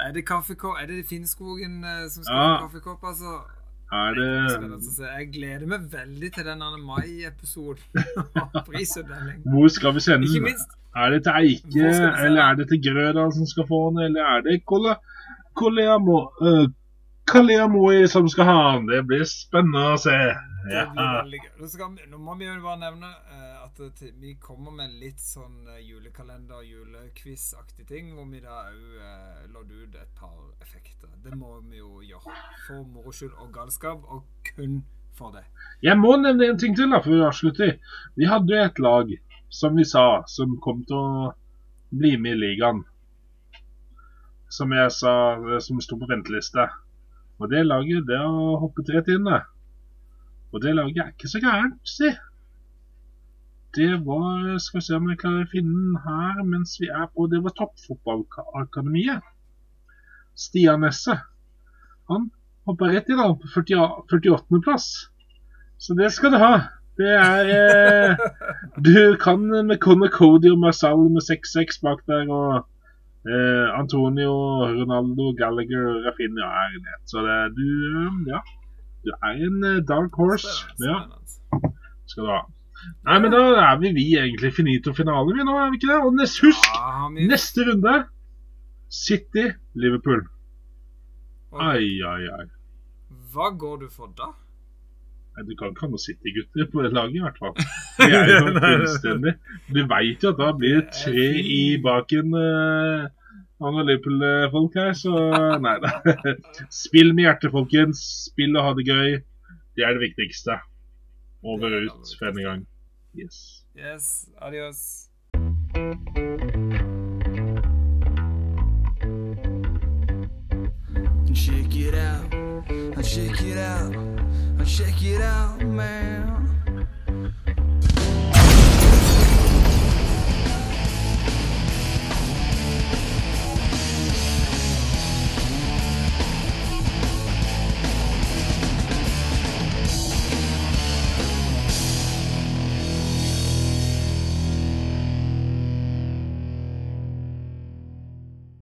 Er det kaffekopp? Er det Finnskogen eh, som skal Ja. få kaffekopp, altså? er det. Jeg gleder meg veldig til den Mai-episoden. Hvor skal vi sende Ikke minst Er det til Eike, eller er det til Grøda som skal få den, eller er det Kola, Koleamo, uh, Kaleamoi som skal ha den? Det blir spennende å se. Ja. skal, nå må vi jo bare nevne uh, at det, vi kommer med litt sånn julekalender- julekalender, julequiz-aktig ting, hvor vi da òg uh, lodde ut et par effekter. Det må vi jo gjøre. For moro skyld og galskap, og kun for det. Jeg må nevne en ting til da, før vi avslutter. Vi hadde jo et lag, som vi sa, som kom til å bli med i ligaen. Som jeg sa, eh, som sto på venteliste. Og det laget, det har hoppet rett inn, det. Og det laget er ikke så gærent, si. Det var Skal vi se om jeg klarer å finne den her mens vi er på Det var Toppfotballakademiet. Stian Nesse. Han hoppa rett inn da, på 48.-plass. Så det skal du ha. Det er eh, Du kan med Conor Cody og Marsal med 6-6 bak der, og eh, Antonio, Ronaldo, Gallagher og Rafinha er nett. Så det, du eh, Ja. Du er en eh, dark horse. Spennende, Ja, skal du ha. Nei, men da er vi, vi egentlig finito finale, vi nå, er vi ikke det? Og nest, husk, Ja, vi- neste runde City, Liverpool. Ok. Ai, ai, ai. Hva går du for da? Nei, Du kan ikke ha noen City-gutter på det laget, i hvert fall. Det er jo fullstendig Du veit jo at da blir det tre i baken uh, av noen Liverpool-folk her, så nei da. Spill med hjertet, folkens. Spill og ha det gøy. Det er det viktigste. Over og ut for denne gang. Yes. Yes, adios. Check it out, check it out, check it out, man.